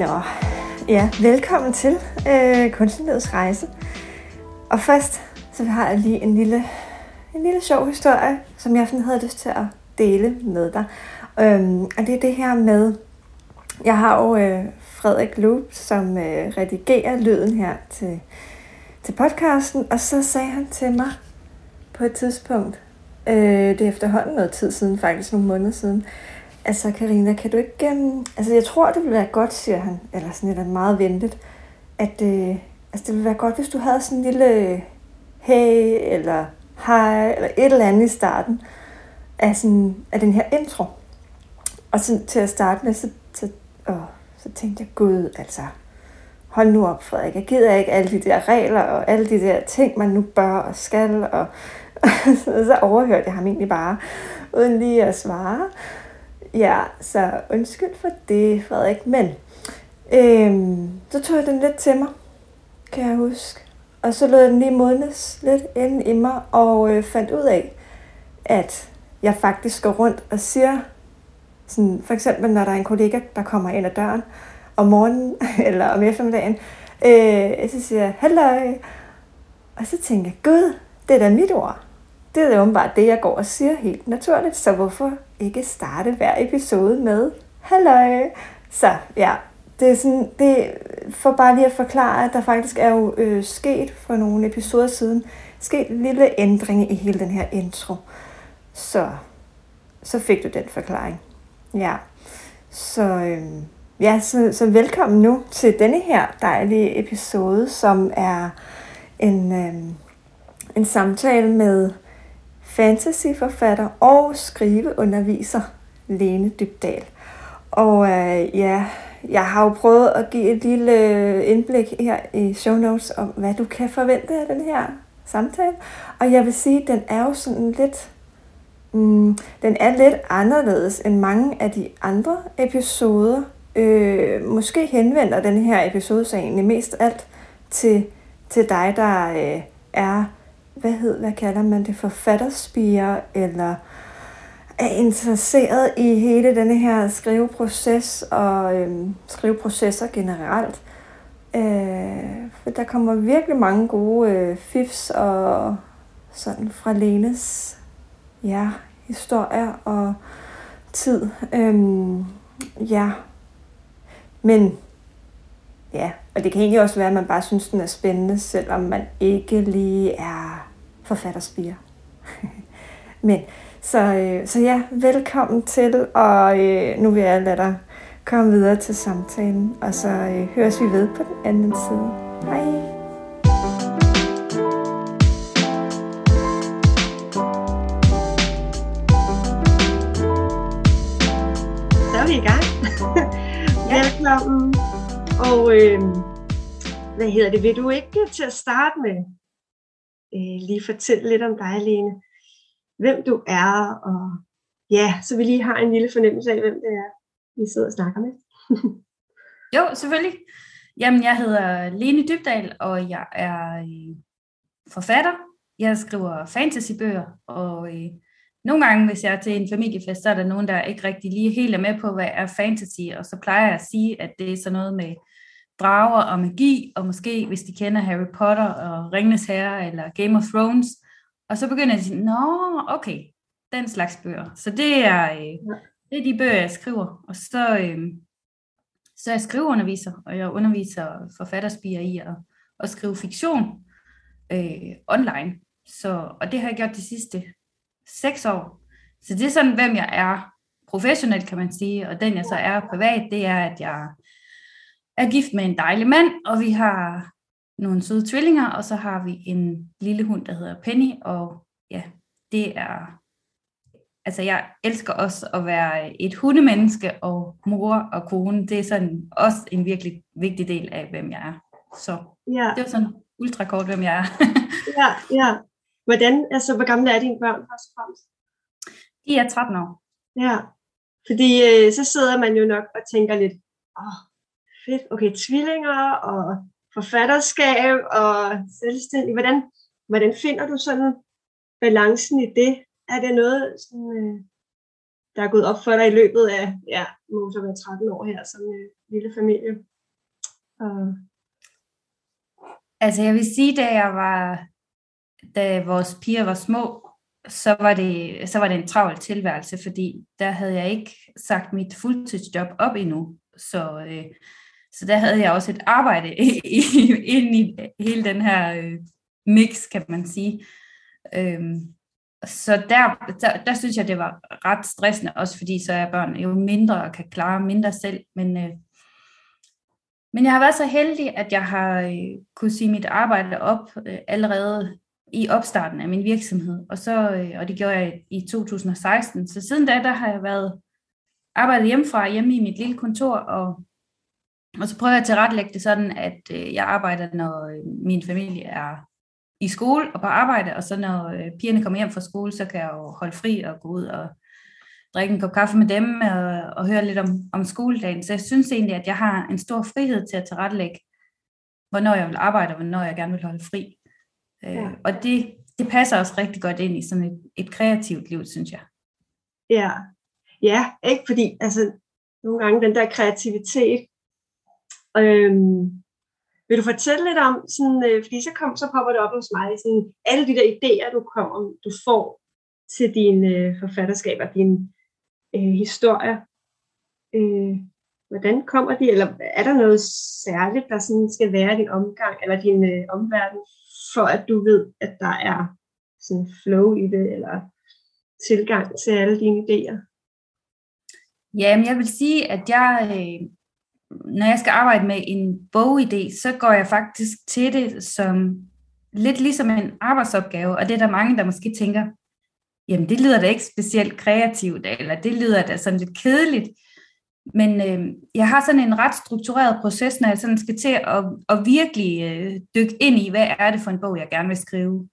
Nå, ja, velkommen til øh, Kunstnerlivets Rejse. Og først, så har jeg lige en lille, en lille sjov historie, som jeg sådan havde lyst til at dele med dig. Øhm, og det er det her med, jeg har jo øh, Frederik Loop, som øh, redigerer lyden her til, til podcasten, og så sagde han til mig på et tidspunkt, øh, det er efterhånden noget tid siden, faktisk nogle måneder siden, Altså, Karina, kan du ikke... Um, altså, jeg tror, det ville være godt, siger han, eller sådan lidt meget ventet, at uh, altså, det ville være godt, hvis du havde sådan en lille øh, hey, eller hej, eller et eller andet i starten af, sådan, af den her intro. Og så, til at starte med, så, så, åh, så tænkte jeg, gud, altså, hold nu op, Frederik, jeg gider ikke alle de der regler, og alle de der ting, man nu bør og skal, og, og så overhørte jeg ham egentlig bare, uden lige at svare. Ja, så undskyld for det, Frederik. Men øhm, så tog jeg den lidt til mig, kan jeg huske. Og så lod jeg den lige modnes lidt ind i mig, og øh, fandt ud af, at jeg faktisk går rundt og siger, sådan, for eksempel når der er en kollega, der kommer ind ad døren om morgenen eller om eftermiddagen, øh, så siger jeg, halløj. Og så tænker jeg, gud, det er da mit ord. Det er da åbenbart det, jeg går og siger helt naturligt, så hvorfor ikke starte hver episode med Halløj! Så ja, det er sådan, det for bare lige at forklare, at der faktisk er jo øh, sket for nogle episoder siden, sket en lille ændring i hele den her intro. Så, så fik du den forklaring. Ja, så, øh, ja, så, så velkommen nu til denne her dejlige episode, som er en, øh, en samtale med fantasyforfatter og skriveunderviser Lene Dybdal. Og øh, ja, jeg har jo prøvet at give et lille øh, indblik her i show notes om, hvad du kan forvente af den her samtale. Og jeg vil sige, at den er jo sådan lidt, mm, den er lidt anderledes end mange af de andre episoder. Øh, måske henvender den her episode sig egentlig mest alt til, til dig, der øh, er hvad hed, hvad kalder man det, forfatterspiger, eller er interesseret i hele denne her skriveproces og øh, skriveprocesser generelt. Øh, for der kommer virkelig mange gode øh, fifs og sådan fra Lenes ja, historier og tid. Øh, ja, men ja, og det kan egentlig også være, at man bare synes, den er spændende, selvom man ikke lige er forfatterspire. Men så, øh, så ja, velkommen til, og øh, nu vil jeg lade dig komme videre til samtalen, og så øh, høres vi ved på den anden side. Hej! Så er vi i gang. Velkommen. Og øh, hvad hedder det? Vil du ikke til at starte med øh, lige fortælle lidt om dig, Lene? Hvem du er, og ja, så vi lige har en lille fornemmelse af, hvem det er, vi sidder og snakker med. jo, selvfølgelig. Jamen, jeg hedder Lene Dybdal, og jeg er øh, forfatter. Jeg skriver fantasybøger, og øh, nogle gange, hvis jeg er til en familiefest, så er der nogen, der ikke rigtig lige helt er med på, hvad er fantasy, og så plejer jeg at sige, at det er sådan noget med drager og magi, og måske hvis de kender Harry Potter og Ringenes Herre eller Game of Thrones. Og så begynder jeg at sige, nå, okay, den slags bøger. Så det er, øh, det er de bøger, jeg skriver. Og så, øh, så er jeg skriveunderviser, og jeg underviser forfatterspiger i at, at skrive fiktion øh, online. Så, og det har jeg gjort de sidste seks år. Så det er sådan, hvem jeg er professionelt, kan man sige. Og den jeg så er privat, det er, at jeg er gift med en dejlig mand, og vi har nogle søde tvillinger, og så har vi en lille hund, der hedder Penny, og ja, det er, altså jeg elsker også at være et hundemenneske, og mor og kone, det er sådan også en virkelig vigtig del af, hvem jeg er. Så ja. det er sådan ultrakort, hvem jeg er. ja, ja. Hvordan, altså, hvor gamle er dine børn først og fremmest? De er 13 år. Ja, fordi øh, så sidder man jo nok og tænker lidt, åh, fedt, okay, tvillinger og forfatterskab og selvstændig. Hvordan, hvordan finder du sådan balancen i det? Er det noget, sådan, øh, der er gået op for dig i løbet af, ja, må så være 13 år her som øh, lille familie? Og... Altså jeg vil sige, da jeg var, da vores piger var små, så var det, så var det en travl tilværelse, fordi der havde jeg ikke sagt mit fuldtidsjob op endnu. Så, øh, så der havde jeg også et arbejde ind i hele den her øh, mix, kan man sige. Øhm, så der, der, der synes jeg, det var ret stressende, også fordi så er børn jo mindre og kan klare mindre selv. Men, øh, men jeg har været så heldig, at jeg har øh, kunne sige mit arbejde op øh, allerede i opstarten af min virksomhed. Og, så, øh, og det gjorde jeg i 2016. Så siden da, der har jeg været arbejdet hjemmefra, hjemme i mit lille kontor, og, og så prøver jeg at tilrettelægge det sådan, at øh, jeg arbejder, når øh, min familie er i skole og på arbejde, og så når øh, pigerne kommer hjem fra skole, så kan jeg jo holde fri og gå ud og drikke en kop kaffe med dem og, og høre lidt om, om skoledagen. Så jeg synes egentlig, at jeg har en stor frihed til at tilrettelægge, hvornår jeg vil arbejde, og hvornår jeg gerne vil holde fri. Øh, ja. Og det, det passer også rigtig godt ind i sådan et, et kreativt liv, synes jeg. Ja, ja ikke fordi, altså nogle gange den der kreativitet, øhm, vil du fortælle lidt om, sådan, øh, fordi så, kom, så popper det op hos mig, sådan, alle de der idéer, du, kommer, du får til dine øh, forfatterskaber, dine øh, historier. Øh, hvordan kommer de, eller er der noget særligt, der sådan skal være i din omgang, eller din øh, omverden, for at du ved, at der er sådan flow i det, eller tilgang til alle dine idéer? Jamen, jeg vil sige, at jeg, øh, når jeg skal arbejde med en bogidé, så går jeg faktisk til det som lidt ligesom en arbejdsopgave, og det er der mange, der måske tænker, jamen det lyder da ikke specielt kreativt, eller det lyder da sådan lidt kedeligt. Men øh, jeg har sådan en ret struktureret proces, når jeg sådan skal til at, at virkelig øh, dykke ind i, hvad er det for en bog, jeg gerne vil skrive.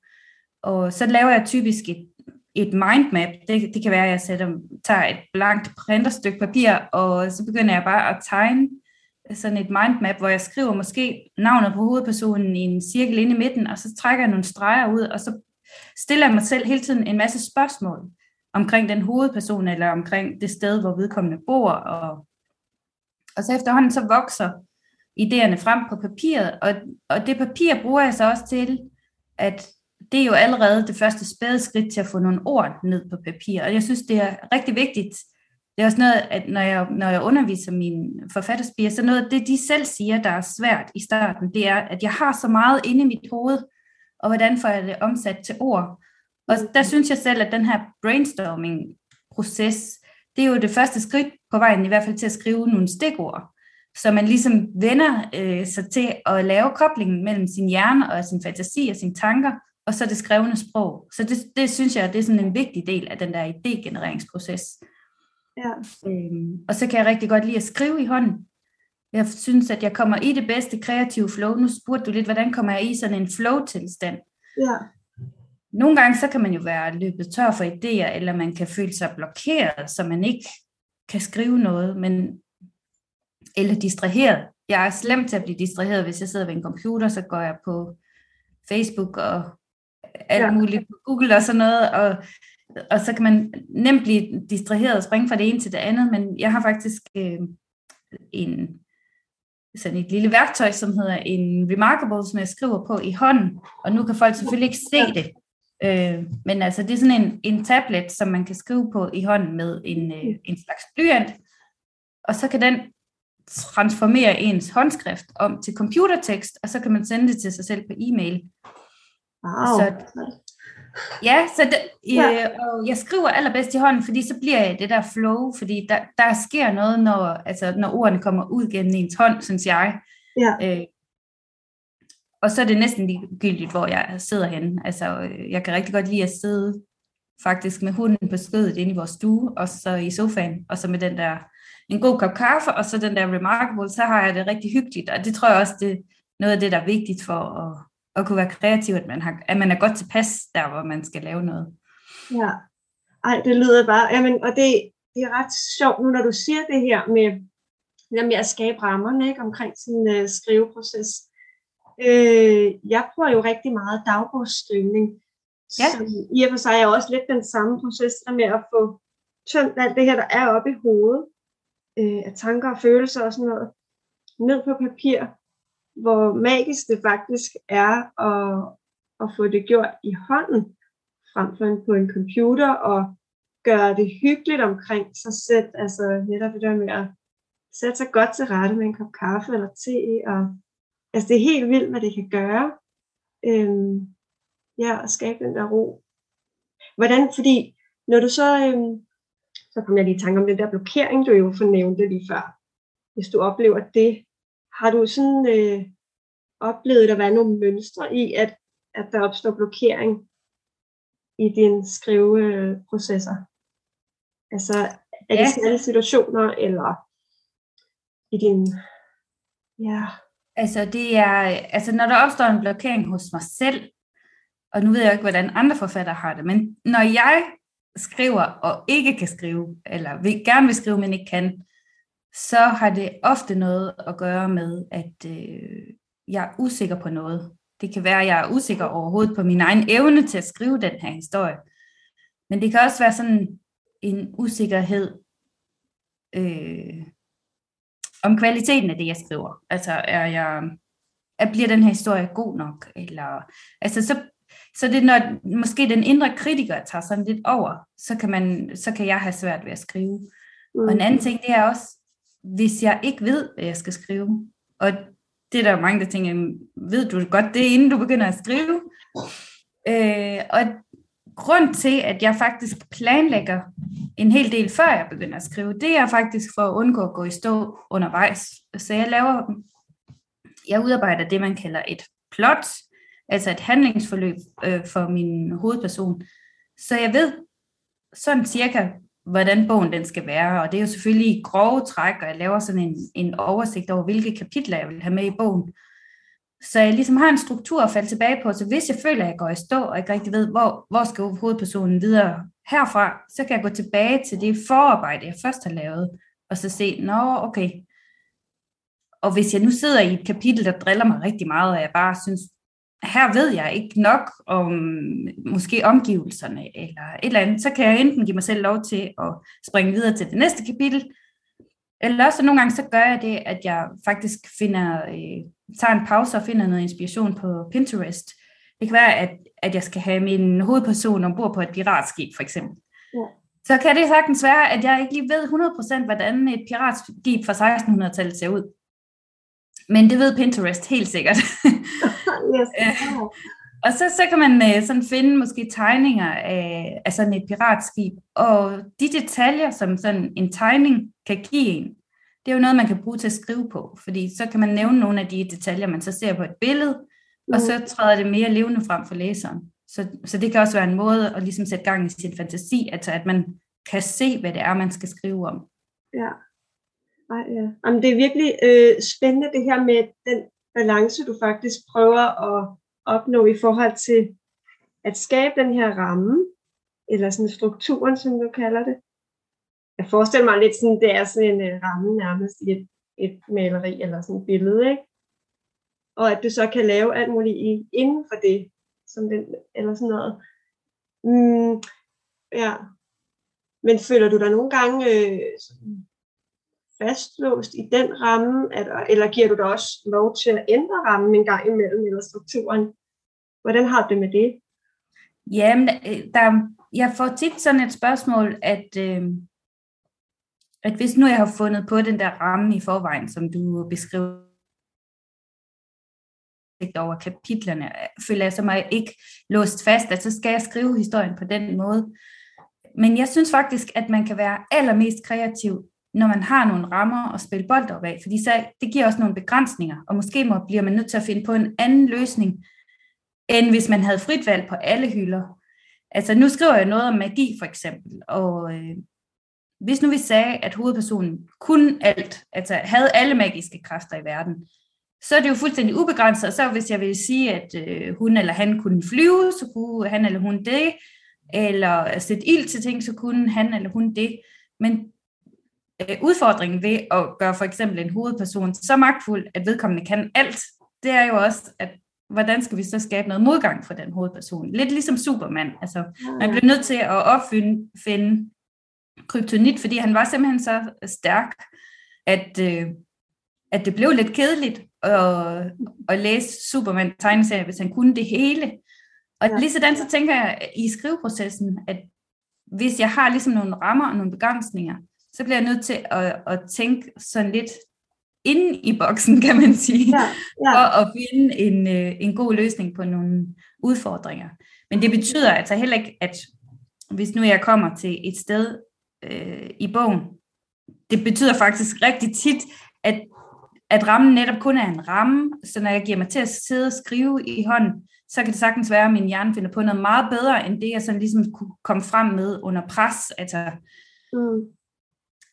Og så laver jeg typisk et, et mindmap. Det, det kan være, at jeg sætter, tager et blankt printerstykke papir, og så begynder jeg bare at tegne sådan et mindmap, hvor jeg skriver måske navnet på hovedpersonen i en cirkel inde i midten, og så trækker jeg nogle streger ud, og så stiller jeg mig selv hele tiden en masse spørgsmål omkring den hovedperson, eller omkring det sted, hvor vedkommende bor, og, og så efterhånden så vokser idéerne frem på papiret, og, og det papir bruger jeg så også til, at det er jo allerede det første spæde skridt til at få nogle ord ned på papir, og jeg synes, det er rigtig vigtigt, det er også noget, at når jeg, når jeg underviser mine forfatterspiger, så noget af det, de selv siger, der er svært i starten, det er, at jeg har så meget inde i mit hoved, og hvordan får jeg det omsat til ord. Og der synes jeg selv, at den her brainstorming-proces, det er jo det første skridt på vejen, i hvert fald til at skrive nogle stikord, så man ligesom vender øh, sig til at lave koblingen mellem sin hjerne og sin fantasi og sine tanker, og så det skrevne sprog. Så det, det synes jeg, det er sådan en vigtig del af den der idégenereringsproces. Ja. Øhm, og så kan jeg rigtig godt lide at skrive i hånden. Jeg synes, at jeg kommer i det bedste kreative flow. Nu spurgte du lidt, hvordan kommer jeg i sådan en flow-tilstand? Ja. Nogle gange så kan man jo være løbet tør for idéer, eller man kan føle sig blokeret, så man ikke kan skrive noget, men eller distraheret. Jeg er slem til at blive distraheret, hvis jeg sidder ved en computer, så går jeg på Facebook og alt ja. muligt på Google og sådan noget, og og så kan man nemt blive distraheret og springe fra det ene til det andet, men jeg har faktisk øh, en sådan et lille værktøj, som hedder en Remarkable, som jeg skriver på i hånden, og nu kan folk selvfølgelig ikke se det, øh, men altså det er sådan en, en tablet, som man kan skrive på i hånden med en, øh, en slags blyant, og så kan den transformere ens håndskrift om til computertekst, og så kan man sende det til sig selv på e-mail. Wow. Så Ja, så det, ja. Øh, og jeg skriver allerbedst i hånden, fordi så bliver jeg det der flow, fordi der, der sker noget, når, altså, når ordene kommer ud gennem ens hånd, synes jeg. Ja. Øh, og så er det næsten ligegyldigt, hvor jeg sidder henne. Altså, øh, jeg kan rigtig godt lide at sidde faktisk med hunden på skødet inde i vores stue, og så i sofaen, og så med den der, en god kop kaffe, og så den der Remarkable, så har jeg det rigtig hyggeligt, og det tror jeg også, det er noget af det, der er vigtigt for at, at kunne være kreativ, at man, har, at man er godt tilpas der, hvor man skal lave noget. Ja, ej, det lyder bare, jamen, og det, det er ret sjovt nu, når du siger det her med, med at skabe rammerne ikke, omkring sin uh, skriveproces. Øh, jeg bruger jo rigtig meget dagbogsstøvning. Ja. Som i og for sig er også lidt den samme proces der med at få tømt alt det her, der er oppe i hovedet, øh, af tanker og følelser og sådan noget, ned på papir, hvor magisk det faktisk er at, at få det gjort i hånden, frem for på en computer, og gøre det hyggeligt omkring sig selv. Altså netop det der med at sætte sig godt til rette med en kop kaffe eller te. Og, altså det er helt vildt, hvad det kan gøre. Øhm, ja, at skabe den der ro. Hvordan, fordi når du så, øhm, så kommer jeg lige i tanke om den der blokering, du jo fornævnte lige før. Hvis du oplever det, har du sådan øh, oplevet, at der er nogle mønstre i, at, at der opstår blokering i dine skriveprocesser? Altså, er det ja. særlige situationer, eller i din... Ja. Altså, det er, altså, når der opstår en blokering hos mig selv, og nu ved jeg ikke, hvordan andre forfattere har det, men når jeg skriver og ikke kan skrive, eller vil, gerne vil skrive, men ikke kan, så har det ofte noget at gøre med, at øh, jeg er usikker på noget. Det kan være, at jeg er usikker overhovedet på min egen evne til at skrive den her historie. Men det kan også være sådan en usikkerhed øh, om kvaliteten af det, jeg skriver. Altså, er jeg, er, bliver den her historie god nok? Eller, altså, så, så det når måske den indre kritiker tager sådan lidt over, så kan, man, så kan jeg have svært ved at skrive. Mm. Og en anden ting, det er også, hvis jeg ikke ved, hvad jeg skal skrive, og det er der mange, der tænker, ved du godt det, inden du begynder at skrive? Øh, og grund til, at jeg faktisk planlægger en hel del, før jeg begynder at skrive, det er faktisk for at undgå at gå i stå undervejs. Så jeg laver, jeg udarbejder det, man kalder et plot, altså et handlingsforløb øh, for min hovedperson. Så jeg ved sådan cirka, hvordan bogen den skal være, og det er jo selvfølgelig i grove træk, og jeg laver sådan en, en oversigt over, hvilke kapitler jeg vil have med i bogen. Så jeg ligesom har en struktur at falde tilbage på, så hvis jeg føler, at jeg går i stå, og ikke rigtig ved, hvor, hvor skal hovedpersonen videre herfra, så kan jeg gå tilbage til det forarbejde, jeg først har lavet, og så se, nå, okay. Og hvis jeg nu sidder i et kapitel, der driller mig rigtig meget, og jeg bare synes, her ved jeg ikke nok om måske omgivelserne eller et eller andet, så kan jeg enten give mig selv lov til at springe videre til det næste kapitel, eller også nogle gange så gør jeg det, at jeg faktisk finder, øh, tager en pause og finder noget inspiration på Pinterest. Det kan være, at, at jeg skal have min hovedperson ombord på et piratskib, for eksempel. Ja. Så kan det sagtens være, at jeg ikke lige ved 100% hvordan et piratskib fra 1600-tallet ser ud. Men det ved Pinterest helt sikkert. yes. Og så, så kan man øh, sådan finde måske tegninger af, af sådan et piratskib, og de detaljer, som sådan en tegning kan give en, det er jo noget, man kan bruge til at skrive på, fordi så kan man nævne nogle af de detaljer, man så ser på et billede, mm. og så træder det mere levende frem for læseren. Så, så det kan også være en måde at ligesom sætte gang i sin fantasi, altså at man kan se, hvad det er, man skal skrive om. Ja. Ej, ja. Jamen, det er virkelig øh, spændende det her med den balance, du faktisk prøver at opnå i forhold til at skabe den her ramme, eller sådan strukturen, som du kalder det. Jeg forestiller mig lidt sådan, det er sådan en øh, ramme nærmest i et, et maleri eller sådan et billede, ikke? Og at du så kan lave alt muligt i, inden for det, som den, eller sådan noget. Mm, ja. Men føler du dig nogle gange øh, sådan fastlåst i den ramme, at, eller giver du dig også lov til at ændre rammen en gang imellem, eller strukturen? Hvordan har du det med det? Jamen, øh, der, jeg får tit sådan et spørgsmål, at, øh, at hvis nu jeg har fundet på den der ramme i forvejen, som du beskriver over kapitlerne, føler jeg så mig ikke låst fast, at så skal jeg skrive historien på den måde. Men jeg synes faktisk, at man kan være allermest kreativ når man har nogle rammer at spille bold op af, fordi så, det giver også nogle begrænsninger, og måske må, bliver man nødt til at finde på en anden løsning, end hvis man havde frit valg på alle hylder. Altså nu skriver jeg noget om magi for eksempel, og øh, hvis nu vi sagde, at hovedpersonen kunne alt, altså havde alle magiske kræfter i verden, så er det jo fuldstændig ubegrænset. Så hvis jeg vil sige, at øh, hun eller han kunne flyve, så kunne han eller hun det, eller sætte ild til ting, så kunne han eller hun det. Men øh, udfordringen ved at gøre for eksempel en hovedperson så magtfuld, at vedkommende kan alt, det er jo også, at hvordan skal vi så skabe noget modgang for den hovedperson? Lidt ligesom Superman. Altså, man bliver nødt til at opfinde finde kryptonit, fordi han var simpelthen så stærk, at, øh, at det blev lidt kedeligt at, at læse Superman tegneserie, hvis han kunne det hele. Og ja. lige sådan så tænker jeg i skriveprocessen, at hvis jeg har ligesom nogle rammer og nogle begrænsninger, så bliver jeg nødt til at, at tænke sådan lidt inde i boksen, kan man sige, ja, ja. for at finde en, øh, en god løsning på nogle udfordringer. Men det betyder altså heller ikke, at hvis nu jeg kommer til et sted øh, i bogen, det betyder faktisk rigtig tit, at, at rammen netop kun er en ramme, så når jeg giver mig til at sidde og skrive i hånden, så kan det sagtens være, at min hjerne finder på noget meget bedre, end det jeg sådan ligesom kunne komme frem med under pres. Altså, mm.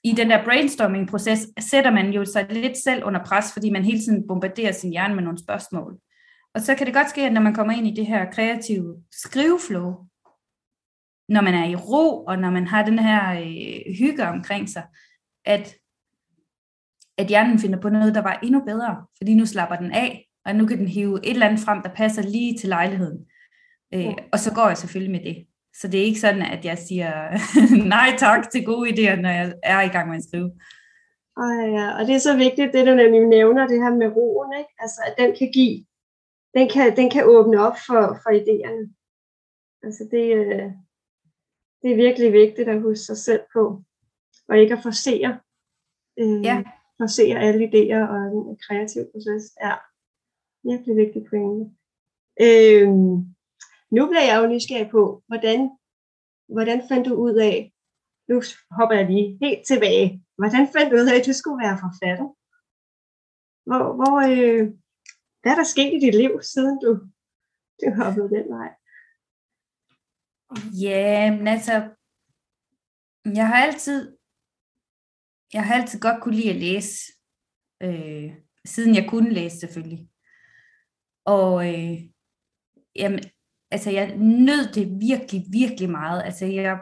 I den der brainstorming-proces sætter man jo sig lidt selv under pres, fordi man hele tiden bombarderer sin hjerne med nogle spørgsmål. Og så kan det godt ske, at når man kommer ind i det her kreative skriveflow, når man er i ro, og når man har den her øh, hygge omkring sig, at, at hjernen finder på noget, der var endnu bedre, fordi nu slapper den af, og nu kan den hive et eller andet frem, der passer lige til lejligheden. Øh, og så går jeg selvfølgelig med det. Så det er ikke sådan, at jeg siger nej tak til gode idéer, når jeg er i gang med at skrive. Ej, ja. Og det er så vigtigt, det du nemlig nævner, det her med roen, ikke? Altså, at den kan give, den kan, den kan åbne op for, for idéerne. Altså, det, øh, det er virkelig vigtigt at huske sig selv på, og ikke at forsere, øh, ja. forsere alle idéer og en kreativ proces. Ja, virkelig vigtig pointe. Øh, nu bliver jeg jo nysgerrig på, hvordan, hvordan fandt du ud af, nu hopper jeg lige helt tilbage, hvordan fandt du ud af, at du skulle være forfatter? Hvor, hvor, øh, hvad er der sket i dit liv, siden du, du hoppede den vej? Ja, men altså, jeg har altid, jeg har altid godt kunne lide at læse, øh, siden jeg kunne læse selvfølgelig. Og øh, jamen, altså jeg nød det virkelig, virkelig meget. Altså jeg,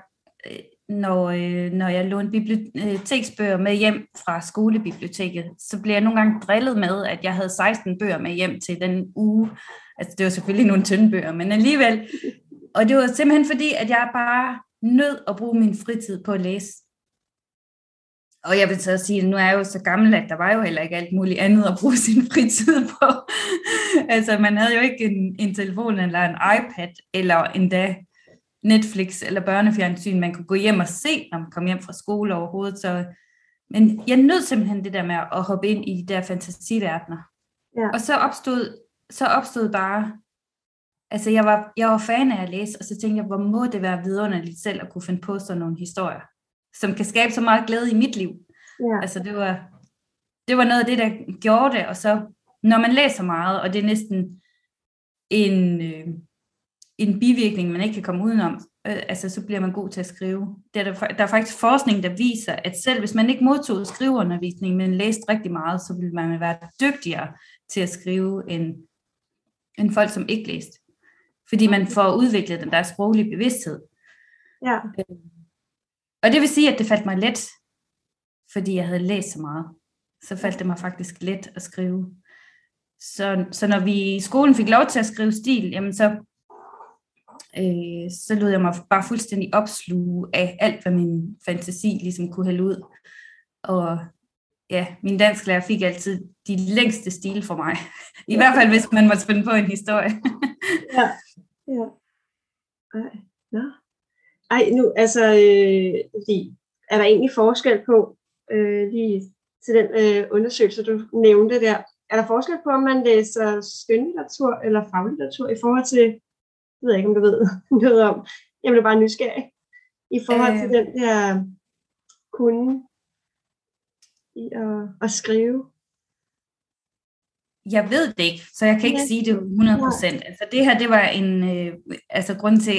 øh, når, øh, når jeg lånte biblioteksbøger med hjem fra skolebiblioteket, så blev jeg nogle gange drillet med, at jeg havde 16 bøger med hjem til den uge. Altså det var selvfølgelig nogle tynde bøger, men alligevel. Og det var simpelthen fordi, at jeg bare nød at bruge min fritid på at læse. Og jeg vil så sige, at nu er jeg jo så gammel, at der var jo heller ikke alt muligt andet at bruge sin fritid på. altså, man havde jo ikke en, en telefon eller en iPad, eller endda Netflix eller børnefjernsyn, man kunne gå hjem og se, når man kom hjem fra skole overhovedet. Så, men jeg nød simpelthen det der med at hoppe ind i de der fantasiverdener. Ja. Og så opstod, så opstod bare, altså jeg var, jeg var fan af at læse, og så tænkte jeg, hvor må det være vidunderligt selv at kunne finde på sådan nogle historier som kan skabe så meget glæde i mit liv. Ja. Altså det var, det var noget af det, der gjorde det, og så når man læser meget, og det er næsten en, øh, en bivirkning, man ikke kan komme udenom, øh, altså så bliver man god til at skrive. Det er der, der er faktisk forskning, der viser, at selv hvis man ikke modtog skriveundervisning, men læste rigtig meget, så ville man være dygtigere til at skrive end, end folk, som ikke læste. Fordi man får udviklet den der sproglige bevidsthed. Ja. Og det vil sige, at det faldt mig let, fordi jeg havde læst så meget. Så faldt det mig faktisk let at skrive. Så, så når vi i skolen fik lov til at skrive stil, jamen så, øh, så lod jeg mig bare fuldstændig opsluge af alt, hvad min fantasi ligesom kunne hælde ud. Og ja, min dansklærer fik altid de længste stil for mig. I ja. hvert fald, hvis man måtte spænde på en historie. ja, ja. Ej, ja. Ej, nu, altså, øh, fordi, er der egentlig forskel på, øh, lige til den øh, undersøgelse, du nævnte der, er der forskel på, om man læser skønlitteratur eller faglitteratur i forhold til, jeg ved ikke, om du ved noget om, jeg bliver bare nysgerrig, i forhold til øh. den der kunne i at, at skrive? Jeg ved det ikke, så jeg kan ikke ja. sige det 100%. Altså det her, det var en, øh, altså grund til,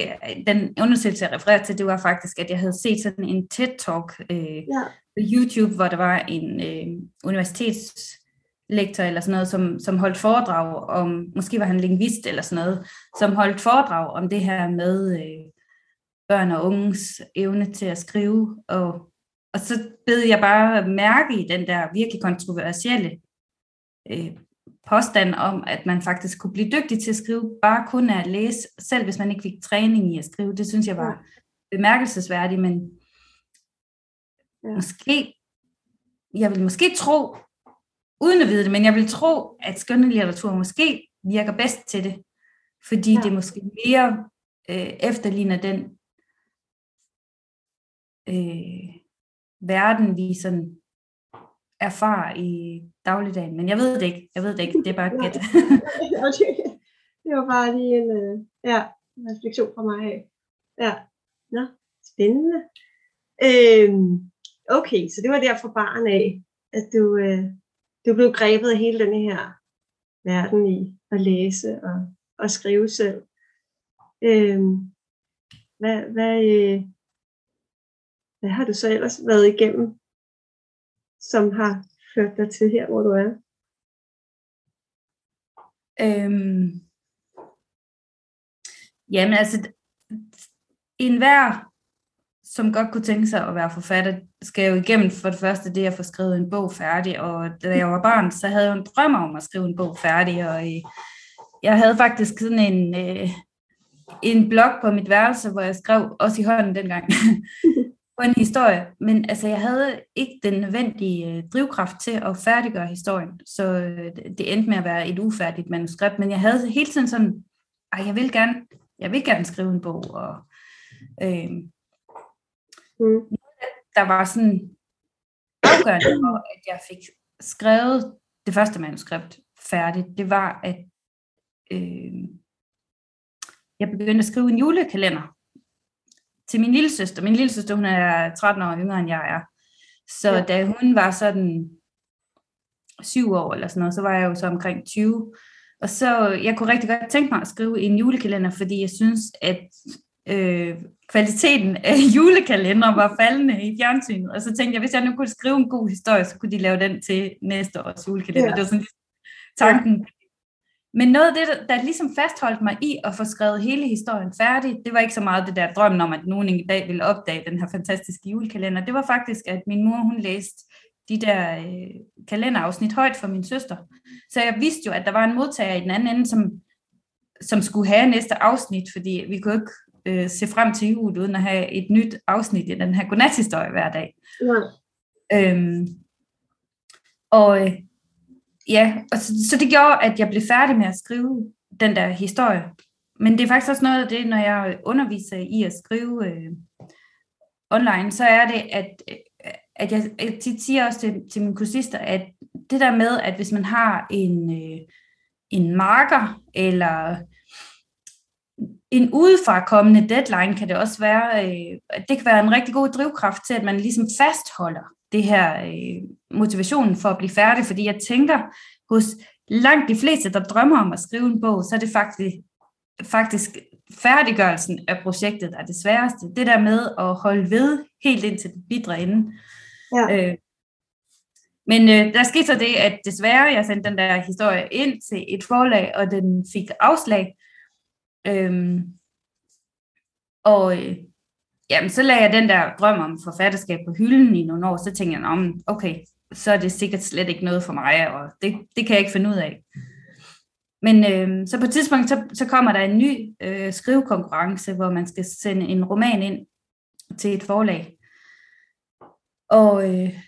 den undersøgelse, jeg refererer til, det var faktisk, at jeg havde set sådan en TED-talk øh, ja. på YouTube, hvor der var en øh, universitetslektor eller sådan noget, som, som holdt foredrag om, måske var han lingvist eller sådan noget, som holdt foredrag om det her med øh, børn og unges evne til at skrive, og, og så bed jeg bare mærke i den der virkelig kontroversielle øh, påstand om, at man faktisk kunne blive dygtig til at skrive, bare kun at læse, selv hvis man ikke fik træning i at skrive. Det synes jeg var bemærkelsesværdigt, men ja. måske, jeg vil måske tro, uden at vide det, men jeg vil tro, at skønlitteratur måske virker bedst til det, fordi ja. det måske mere øh, efterligner den øh, verden, vi sådan erfarer i dagligdagen. Men jeg ved det ikke. Jeg ved det ikke. Det er bare gæt. det var bare lige en øh, ja, refleksion fra mig af. Ja, Nå, spændende. Øhm, okay, så det var der fra barn af, at du, øh, du blev grebet af hele den her verden i at læse og, og skrive selv. Øhm, hvad, hvad, øh, hvad har du så ellers været igennem, som har ført dig til her, hvor du er? Øhm, jamen altså, en hver, som godt kunne tænke sig at være forfatter, skal jo igennem for det første det at få skrevet en bog færdig, og da jeg var barn, så havde jeg en drøm om at skrive en bog færdig, og øh, jeg havde faktisk sådan en, øh, en blog på mit værelse, hvor jeg skrev, også i hånden dengang, på en historie, men altså jeg havde ikke den nødvendige øh, drivkraft til at færdiggøre historien, så øh, det endte med at være et ufærdigt manuskript, men jeg havde hele tiden sådan, at jeg vil gerne, jeg vil gerne skrive en bog, og øh, mm. der var sådan afgørende for, at jeg fik skrevet det første manuskript færdigt, det var, at øh, jeg begyndte at skrive en julekalender til min lille søster. Min lille søster, hun er 13 år yngre end jeg er. Så ja. da hun var sådan syv år eller sådan noget, så var jeg jo så omkring 20. Og så, jeg kunne rigtig godt tænke mig at skrive en julekalender, fordi jeg synes, at øh, kvaliteten af julekalender var faldende i fjernsynet. Og så tænkte jeg, hvis jeg nu kunne skrive en god historie, så kunne de lave den til næste års julekalender. Ja. Det var sådan tanken. Men noget af det, der ligesom fastholdt mig i at få skrevet hele historien færdig, det var ikke så meget det der drømmen om, at nogen en dag ville opdage den her fantastiske julekalender. Det var faktisk, at min mor, hun læste de der øh, kalenderafsnit højt for min søster. Så jeg vidste jo, at der var en modtager i den anden ende, som, som skulle have næste afsnit, fordi vi kunne ikke øh, se frem til jul, uden at have et nyt afsnit i den her godnathistorie hver dag. Ja. Øhm, og øh, ja, og så, så det gjorde, at jeg blev færdig med at skrive den der historie. Men det er faktisk også noget af det, når jeg underviser i at skrive øh, online, så er det, at, øh, at jeg, jeg tit siger også til, til mine kursister, at det der med, at hvis man har en, øh, en marker, eller en udefrakommende deadline, kan det også være, øh, det kan være en rigtig god drivkraft til, at man ligesom fastholder det her øh, motivationen for at blive færdig, fordi jeg tænker, hos langt de fleste, der drømmer om at skrive en bog, så er det faktisk, faktisk færdiggørelsen af projektet, der er det sværeste. Det der med at holde ved helt indtil det bidrer inde. Ja. Øh, men øh, der skete så det, at desværre, jeg sendte den der historie ind til et forlag, og den fik afslag. Øhm, og øh, jamen, så lagde jeg den der drøm om forfatterskab på hylden i nogle år, så tænkte jeg, om, okay, så er det sikkert slet ikke noget for mig, og det, det kan jeg ikke finde ud af. Men øh, så på et tidspunkt, så, så kommer der en ny øh, skrivekonkurrence, hvor man skal sende en roman ind til et forlag. Og øh,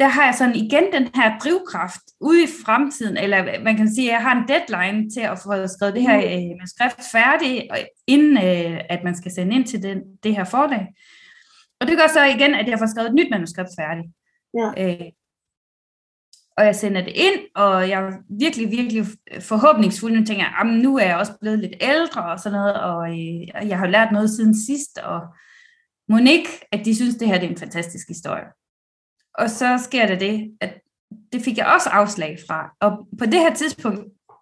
der har jeg sådan igen den her drivkraft ude i fremtiden, eller man kan sige, at jeg har en deadline til at få skrevet det her mm. øh, skrift færdigt, inden øh, at man skal sende ind til den, det her forlag. Og det gør så igen, at jeg får skrevet et nyt manuskript færdigt. Ja. Øh, og jeg sender det ind, og jeg er virkelig, virkelig forhåbningsfuld. Nu tænker jeg, nu er jeg også blevet lidt ældre og sådan noget, og øh, jeg har lært noget siden sidst, og ikke, at de synes, det her det er en fantastisk historie. Og så sker det det, at det fik jeg også afslag fra. Og på det her tidspunkt,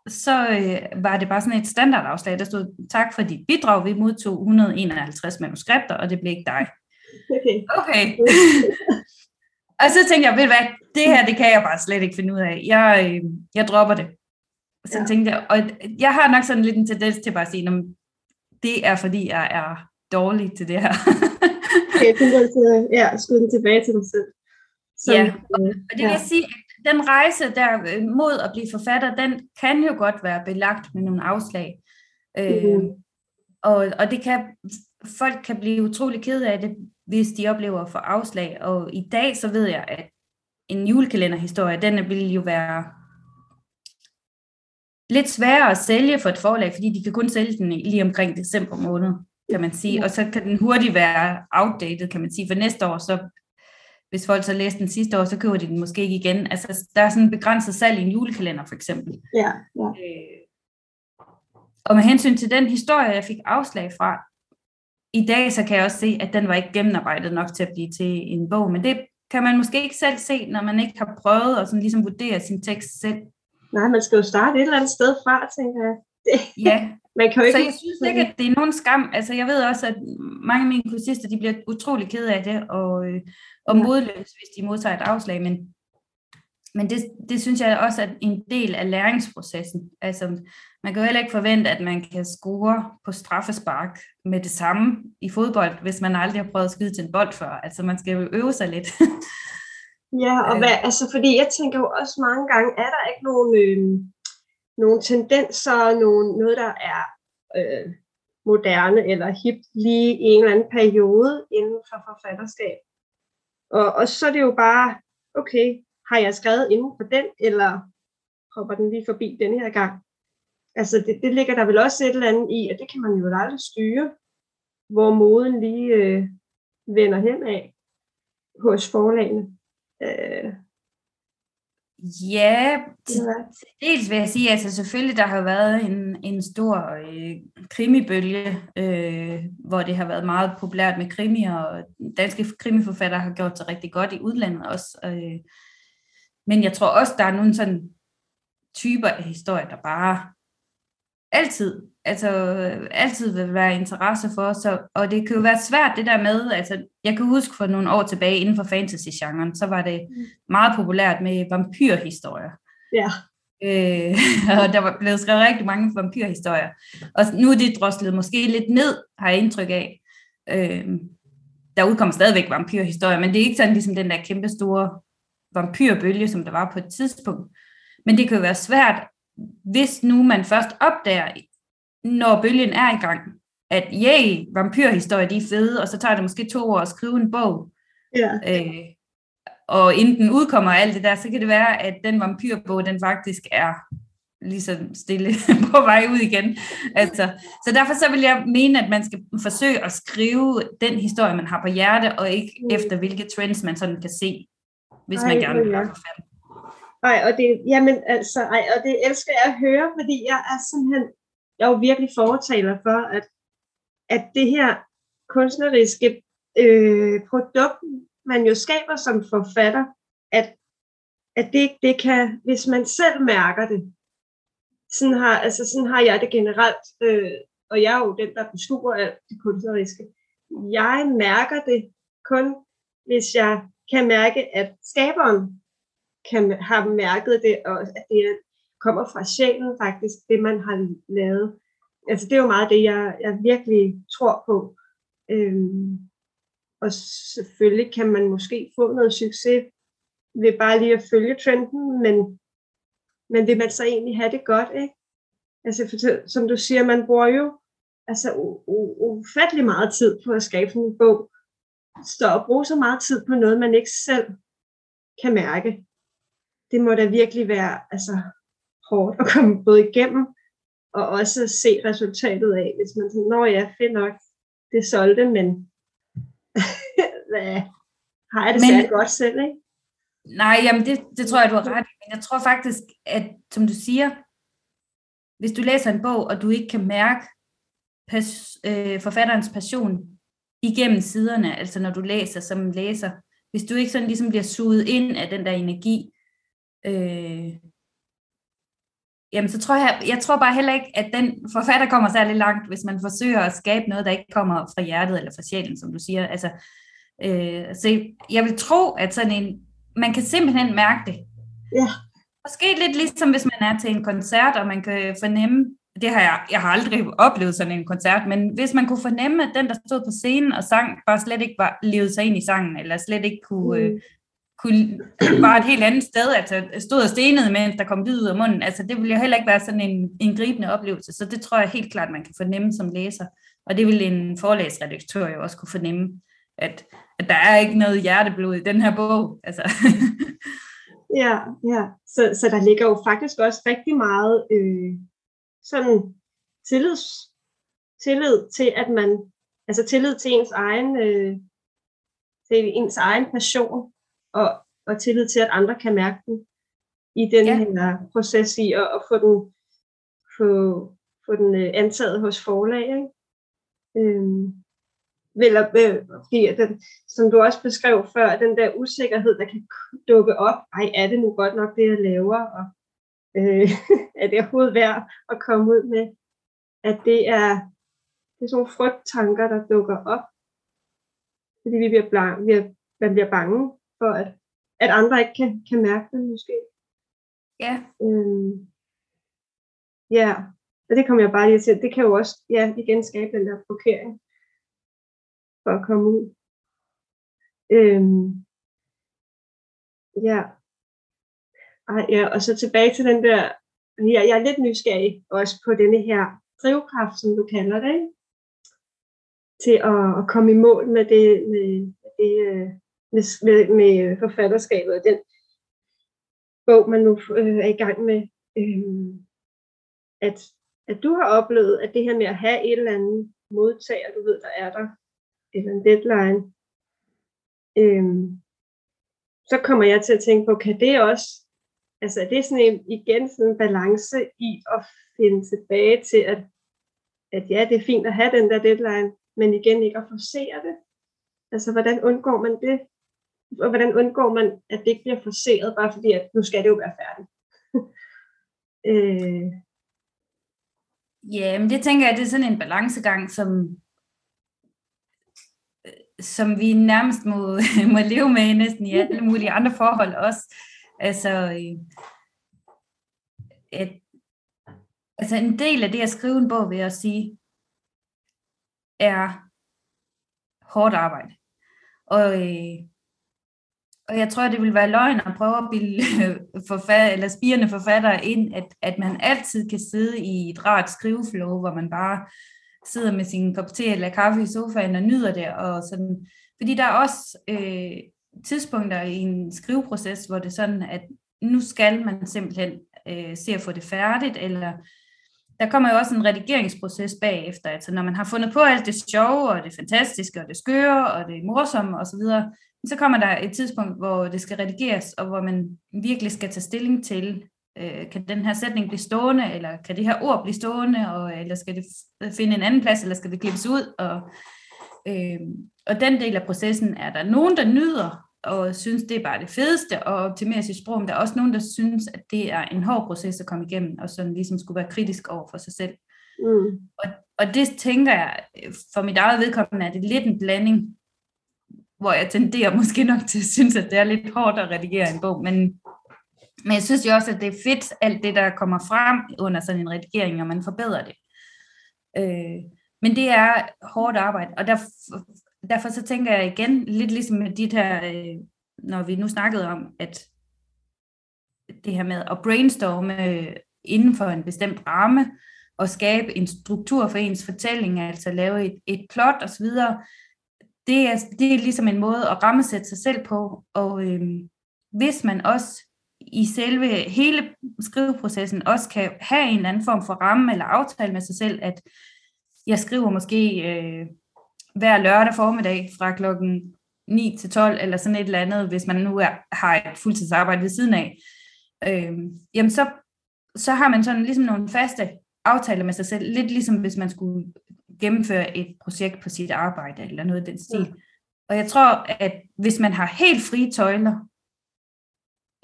så øh, var det bare sådan et standardafslag, der stod, tak for dit bidrag, vi modtog 151 manuskripter, og det blev ikke dig. Okay. okay. og så tænkte jeg, ved du hvad, det her, det kan jeg bare slet ikke finde ud af. Jeg, øh, jeg dropper det. Så ja. tænkte jeg, og jeg har nok sådan lidt en tendens til bare at sige, det er fordi, jeg er dårlig til det her. okay, så ja, skyde tilbage til dig selv. Som, ja, og, og det vil ja. sige, at den rejse der øh, mod at blive forfatter, den kan jo godt være belagt med nogle afslag. Øh, og, og det kan, folk kan blive utrolig ked af det, hvis de oplever få afslag. Og i dag så ved jeg, at en julekalenderhistorie, den vil jo være lidt sværere at sælge for et forlag, fordi de kan kun sælge den lige omkring december måned, kan man sige. Og så kan den hurtigt være outdated, kan man sige. For næste år, så hvis folk så læste den sidste år, så køber de den måske ikke igen. Altså, der er sådan en begrænset salg i en julekalender, for eksempel. Ja, ja. Øh, og med hensyn til den historie, jeg fik afslag fra, i dag så kan jeg også se, at den var ikke gennemarbejdet nok til at blive til en bog, men det kan man måske ikke selv se, når man ikke har prøvet at sådan ligesom vurdere sin tekst selv. Nej, man skal jo starte et eller andet sted fra, tænker jeg. Det, Ja, man kan jo ikke... så jeg synes ikke, at det er nogen skam. Altså, jeg ved også, at mange af mine kursister, de bliver utrolig kede af det, og, øh, og Ja. modløse, hvis de modtager et afslag, men, men det, det synes jeg også er en del af læringsprocessen. Altså, man kan jo heller ikke forvente, at man kan score på straffespark med det samme i fodbold, hvis man aldrig har prøvet at skyde til en bold før. Altså, man skal jo øve sig lidt. Ja, og Øh. hvad, altså, fordi jeg tænker jo også mange gange, er der ikke nogen, øh, nogle tendenser, nogen, noget, der er øh, moderne eller hip lige i en eller anden periode inden for forfatterskab. Og, og så er det jo bare, okay, har jeg skrevet inden for den, eller hopper den lige forbi den her gang? Altså, det, det ligger der vel også et eller andet i, og det kan man jo aldrig styre, hvor moden lige øh, vender hen af hos forlagene. Øh, Ja, til, dels vil jeg sige, altså selvfølgelig der har været en, en stor øh, krimibølge, øh, hvor det har været meget populært med krimier, og danske krimiforfattere har gjort sig rigtig godt i udlandet også. Øh, men jeg tror også, der er nogle sådan typer af historier, der bare altid, altså altid vil være interesse for, så, og det kan jo være svært det der med, altså jeg kan huske for nogle år tilbage inden for fantasy-genren, så var det meget populært med vampyrhistorier. Ja. Øh, og der var blevet skrevet rigtig mange vampyrhistorier. Og nu er det droslet måske lidt ned, har jeg indtryk af. Øh, der udkommer stadigvæk vampyrhistorier, men det er ikke sådan ligesom den der kæmpe store vampyrbølge, som der var på et tidspunkt. Men det kan jo være svært, hvis nu man først opdager, når bølgen er i gang, at yay, vampyrhistorier, de er fede, og så tager det måske to år at skrive en bog, Ja. øh, og inden den udkommer og alt det der, så kan det være, at den vampyrbog, den faktisk er ligesom stille på vej ud igen. Altså, så derfor så vil jeg mene, at man skal forsøge at skrive den historie, man har på hjerte, og ikke Mm. efter hvilke trends man sådan kan se, hvis Ej, man gerne vil være forfatter. Ej, og det, jamen, altså, ej, og det elsker jeg at høre, fordi jeg er simpelthen, jeg er jo virkelig fortaler for, at, at det her kunstneriske øh, produkt, man jo skaber som forfatter, at, at det, det kan, hvis man selv mærker det, sådan har, altså sådan har jeg det generelt, øh, og jeg er jo den, der beskuer alt det kunstneriske. Jeg mærker det kun, hvis jeg kan mærke, at skaberen kan har mærket det, og at det er- kommer fra sjælen faktisk, det man har lavet. Altså det er jo meget det, jeg, jeg virkelig tror på. Øhm, og selvfølgelig kan man måske få noget succes ved bare lige at følge trenden, men, men vil man så egentlig have det godt, ikke? Altså for, som du siger, man bruger jo altså u- u- ufattelig meget tid på at skabe sådan en bog. Så at bruge så meget tid på noget, man ikke selv kan mærke, det må da virkelig være altså, hårdt at komme både igennem, og også se resultatet af, hvis man tænker, nå ja, fedt nok, det solgte, men hvad, har jeg det Men- godt selv, ikke? Nej, jamen det, det tror jeg, du har ret i. Men jeg tror faktisk, at som du siger, hvis du læser en bog, og du ikke kan mærke pas, øh, forfatterens passion igennem siderne, altså når du læser som læser, hvis du ikke sådan ligesom bliver suget ind af den der energi, øh, jamen så tror jeg, jeg tror bare heller ikke, at den forfatter kommer særlig langt, hvis man forsøger at skabe noget, der ikke kommer fra hjertet eller fra sjælen, som du siger. Altså, øh, så jeg vil tro, at sådan en, man kan simpelthen mærke det. Ja. Måske lidt ligesom, hvis man er til en koncert, og man kan fornemme, det har jeg, jeg har aldrig oplevet sådan en koncert, men hvis man kunne fornemme, at den, der stod på scenen og sang, bare slet ikke var levet sig ind i sangen, eller slet ikke kunne, øh, kunne var et helt andet sted, altså stod og stenede, mens der kom lyd ud af munden, altså det ville jo heller ikke være sådan en, en gribende oplevelse, så det tror jeg helt klart, man kan fornemme som læser, og det vil en forlagsredaktør jo også kunne fornemme, at, at der er ikke noget hjerteblod i den her bog. Altså. ja, ja. Så, så der ligger jo faktisk også rigtig meget øh, sådan tillids, tillid til, at man, altså tillid til ens egen, øh, til ens egen passion, og, og tillid til, at andre kan mærke den i den ja. her proces i at, at få den, få, få den øh, antaget hos forlag. Ikke? Øhm, eller, øh, fordi den, som du også beskrev før, den der usikkerhed, der kan dukke op. Ej, er det nu godt nok det, jeg laver? Og, øh, er det overhovedet værd at komme ud med? At det er, det er sådan nogle frygttanker, der dukker op. Fordi vi bliver, blank, vi er, man bliver bange for, at, at andre ikke kan, kan mærke det måske. Ja. Øhm, ja, og det kommer jeg bare lige til. Det kan jo også ja, igen skabe den der blokering for at komme ud. Øhm, ja. Ej, ja, og så tilbage til den der, ja, jeg er lidt nysgerrig også på denne her drivkraft, som du kalder det, ikke? til at, at komme i mål med det, med, det, øh, med, med, med forfatterskabet og den bog, man nu øh, er i gang med. Øh, at, at du har oplevet, at det her med at have et eller andet modtager, du ved, der er der, eller en deadline, øh, så kommer jeg til at tænke på, kan det også, altså det er sådan en, igen sådan en balance i at finde tilbage til, at, at ja, det er fint at have den der deadline, men igen ikke at forsere det. Altså, hvordan undgår man det? Og hvordan undgår man, at det ikke bliver forseret, bare fordi, at nu skal det jo være færdigt? øh. Ja, men det tænker jeg, det er sådan en balancegang, som, som vi nærmest må, må leve med næsten i alle mulige andre forhold også. Altså, et, altså en del af det at skrive en bog, vil jeg sige, er hårdt arbejde. Og, øh, og jeg tror, det vil være løgn at prøve at bilde forfatter, eller spirende forfattere ind, at, at man altid kan sidde i et rart skriveflow, hvor man bare sidder med sin kop te eller kaffe i sofaen og nyder det. Og sådan. Fordi der er også øh, tidspunkter i en skriveproces, hvor det er sådan, at nu skal man simpelthen øh, se at få det færdigt, eller der kommer jo også en redigeringsproces bagefter. Altså når man har fundet på alt det sjove, og det fantastiske, og det skøre, og det morsomme osv., så, kommer der et tidspunkt, hvor det skal redigeres, og hvor man virkelig skal tage stilling til, øh, kan den her sætning blive stående, eller kan det her ord blive stående, og, eller skal det finde en anden plads, eller skal det klippes ud? Og, øh, og den del af processen er der nogen, der nyder, og synes, det er bare det fedeste at optimere sit sprog, men der er også nogen, der synes, at det er en hård proces at komme igennem, og sådan ligesom skulle være kritisk over for sig selv. Mm. Og, og det tænker jeg, for mit eget vedkommende, er det lidt en blanding, hvor jeg tenderer måske nok til at synes, at det er lidt hårdt at redigere en bog, men, men jeg synes jo også, at det er fedt, alt det, der kommer frem under sådan en redigering, og man forbedrer det. Øh, men det er hårdt arbejde, og derfor, derfor så tænker jeg igen, lidt ligesom med de her, øh, når vi nu snakkede om, at det her med at brainstorme øh, inden for en bestemt ramme, og skabe en struktur for ens fortælling, altså lave et, et plot osv., det er, det er ligesom en måde at rammesætte sig selv på, og øh, hvis man også i selve hele skriveprocessen også kan have en eller anden form for ramme eller aftale med sig selv, at jeg skriver måske øh, hver lørdag formiddag fra klokken 9 til 12, eller sådan et eller andet, hvis man nu er, har et fuldtidsarbejde ved siden af, øh, jamen så, så har man sådan ligesom nogle faste aftaler med sig selv, lidt ligesom hvis man skulle gennemføre et projekt på sit arbejde, eller noget i den stil. Ja. Og jeg tror, at hvis man har helt frie tøjler,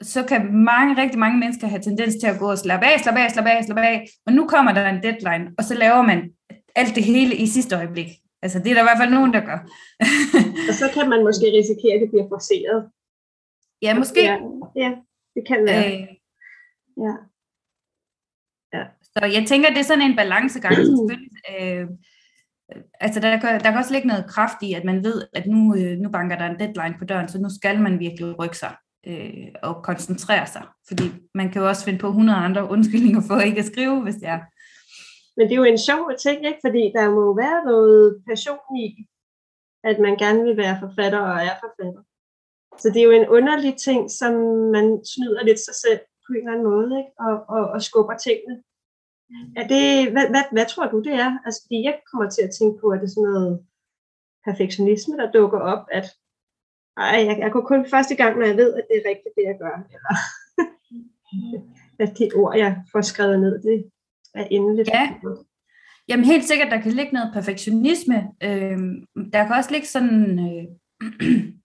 så kan mange, rigtig mange mennesker have tendens til at gå og slappe af, slappe af, slappe af, slappe af, og nu kommer der en deadline, og så laver man alt det hele i sidste øjeblik. Altså, det er der i hvert fald nogen, der gør. og så kan man måske risikere, at det bliver forceret. Ja, måske. Ja, ja det kan være. Øh, ja. ja. Så jeg tænker, det er sådan en balancegang. øh, altså, der kan, der kan også ligge noget kraft i, at man ved, at nu, øh, nu banker der en deadline på døren, så nu skal man virkelig rykke sig øh, og koncentrere sig. Fordi man kan jo også finde på 100 andre undskyldninger for ikke at skrive, hvis det er. Men det er jo en sjov ting, ikke? fordi der må være noget passion i at man gerne vil være forfatter og er forfatter. Så det er jo en underlig ting, som man snyder lidt sig selv på en eller anden måde, ikke? Og, og, og skubber tingene. Er det, hvad, hvad, hvad tror du, det er? Altså, fordi jeg kommer til at tænke på, at det er sådan noget perfektionisme, der dukker op, at ej, jeg, jeg går kun første gang, når jeg ved, at det er rigtigt, det jeg gør. Eller, at de ord, jeg får skrevet ned, det er endeligt. Ja. Jamen helt sikkert, der kan ligge noget perfektionisme. Øh, der kan også ligge sådan... Øh,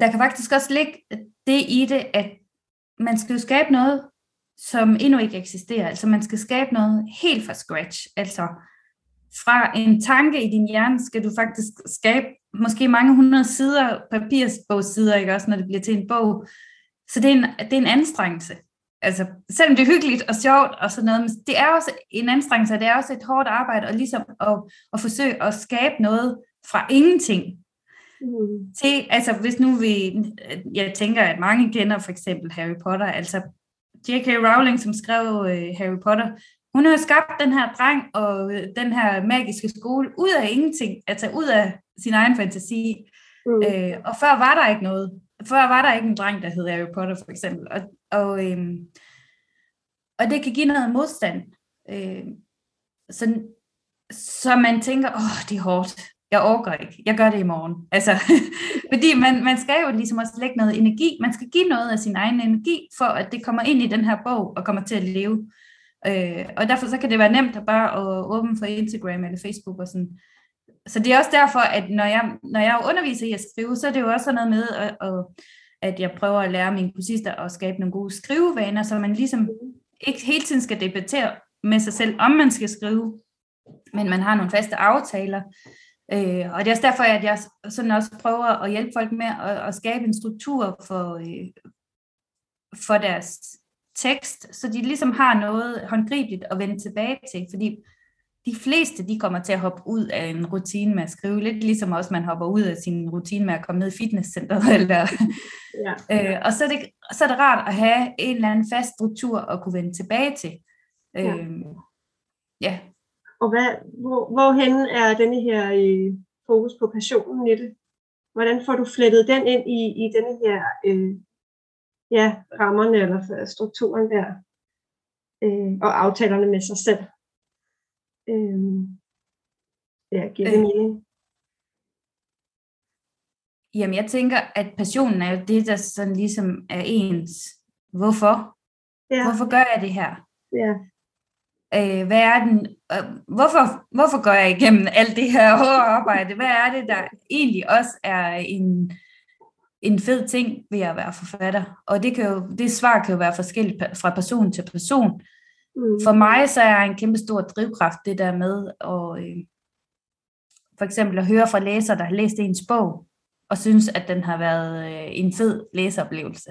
der kan faktisk også ligge det i det, at man skal jo skabe noget, som endnu ikke eksisterer. Altså man skal skabe noget helt fra scratch. Altså fra en tanke i din hjerne skal du faktisk skabe måske mange hundrede sider, papirsbogssider, ikke også, når det bliver til en bog. Så det er en, det er en anstrengelse. Altså, selvom det er hyggeligt og sjovt og sådan noget, men det er også en anstrengelse, og det er også et hårdt arbejde, og ligesom at, at forsøge at skabe noget fra ingenting. Mm. Til, altså hvis nu vi, jeg tænker, at mange kender for eksempel Harry Potter, altså J.K. Rowling, som skrev uh, Harry Potter, hun har skabt den her dreng og uh, den her magiske skole ud af ingenting, altså ud af sin egen fantasi. Mm. Uh, og før var der ikke noget. Før var der ikke en dreng, der hed Harry Potter for eksempel. Og, og, øhm, og det kan give noget modstand. Øh, så, så man tænker, åh, det er hårdt. Jeg overgår ikke. Jeg gør det i morgen. Altså, fordi man, man skal jo ligesom også lægge noget energi. Man skal give noget af sin egen energi, for at det kommer ind i den her bog og kommer til at leve. Øh, og derfor så kan det være nemt at bare at åbne for Instagram eller Facebook og sådan. Så det er også derfor, at når jeg, når jeg underviser i at skrive, så er det jo også noget med, at, at, at jeg prøver at lære mine kursister at skabe nogle gode skrivevaner, så man ligesom ikke hele tiden skal debattere med sig selv, om man skal skrive, men man har nogle faste aftaler. Øh, og det er også derfor, at jeg sådan også prøver at hjælpe folk med at, at skabe en struktur for, øh, for deres tekst, så de ligesom har noget håndgribeligt at vende tilbage til, fordi de fleste, de kommer til at hoppe ud af en rutine med at skrive, lidt ligesom også man hopper ud af sin rutine med at komme ned i fitnesscenteret. Eller, ja. øh, og så er, det, så er det rart at have en eller anden fast struktur at kunne vende tilbage til. Øh, ja. Og hvad, hvor, hvorhen er denne her øh, fokus på passionen i det? Hvordan får du flettet den ind i, i denne her øh, ja, rammerne eller strukturen der? Øh, og aftalerne med sig selv? Øh, ja, giver det øh. mening? Jamen, jeg tænker, at passionen er jo det, der sådan ligesom er ens. Hvorfor? Ja. Hvorfor gør jeg det her? Ja. Øh, hvad er den, øh, hvorfor, hvorfor går jeg igennem alt det her hårde arbejde? Hvad er det, der egentlig også er en, en fed ting ved at være forfatter? Og det, kan jo, det svar kan jo være forskelligt fra person til person. Mm. For mig så er en kæmpe stor drivkraft det der med at øh, for eksempel at høre fra læsere, der har læst ens bog, og synes, at den har været øh, en fed læseoplevelse.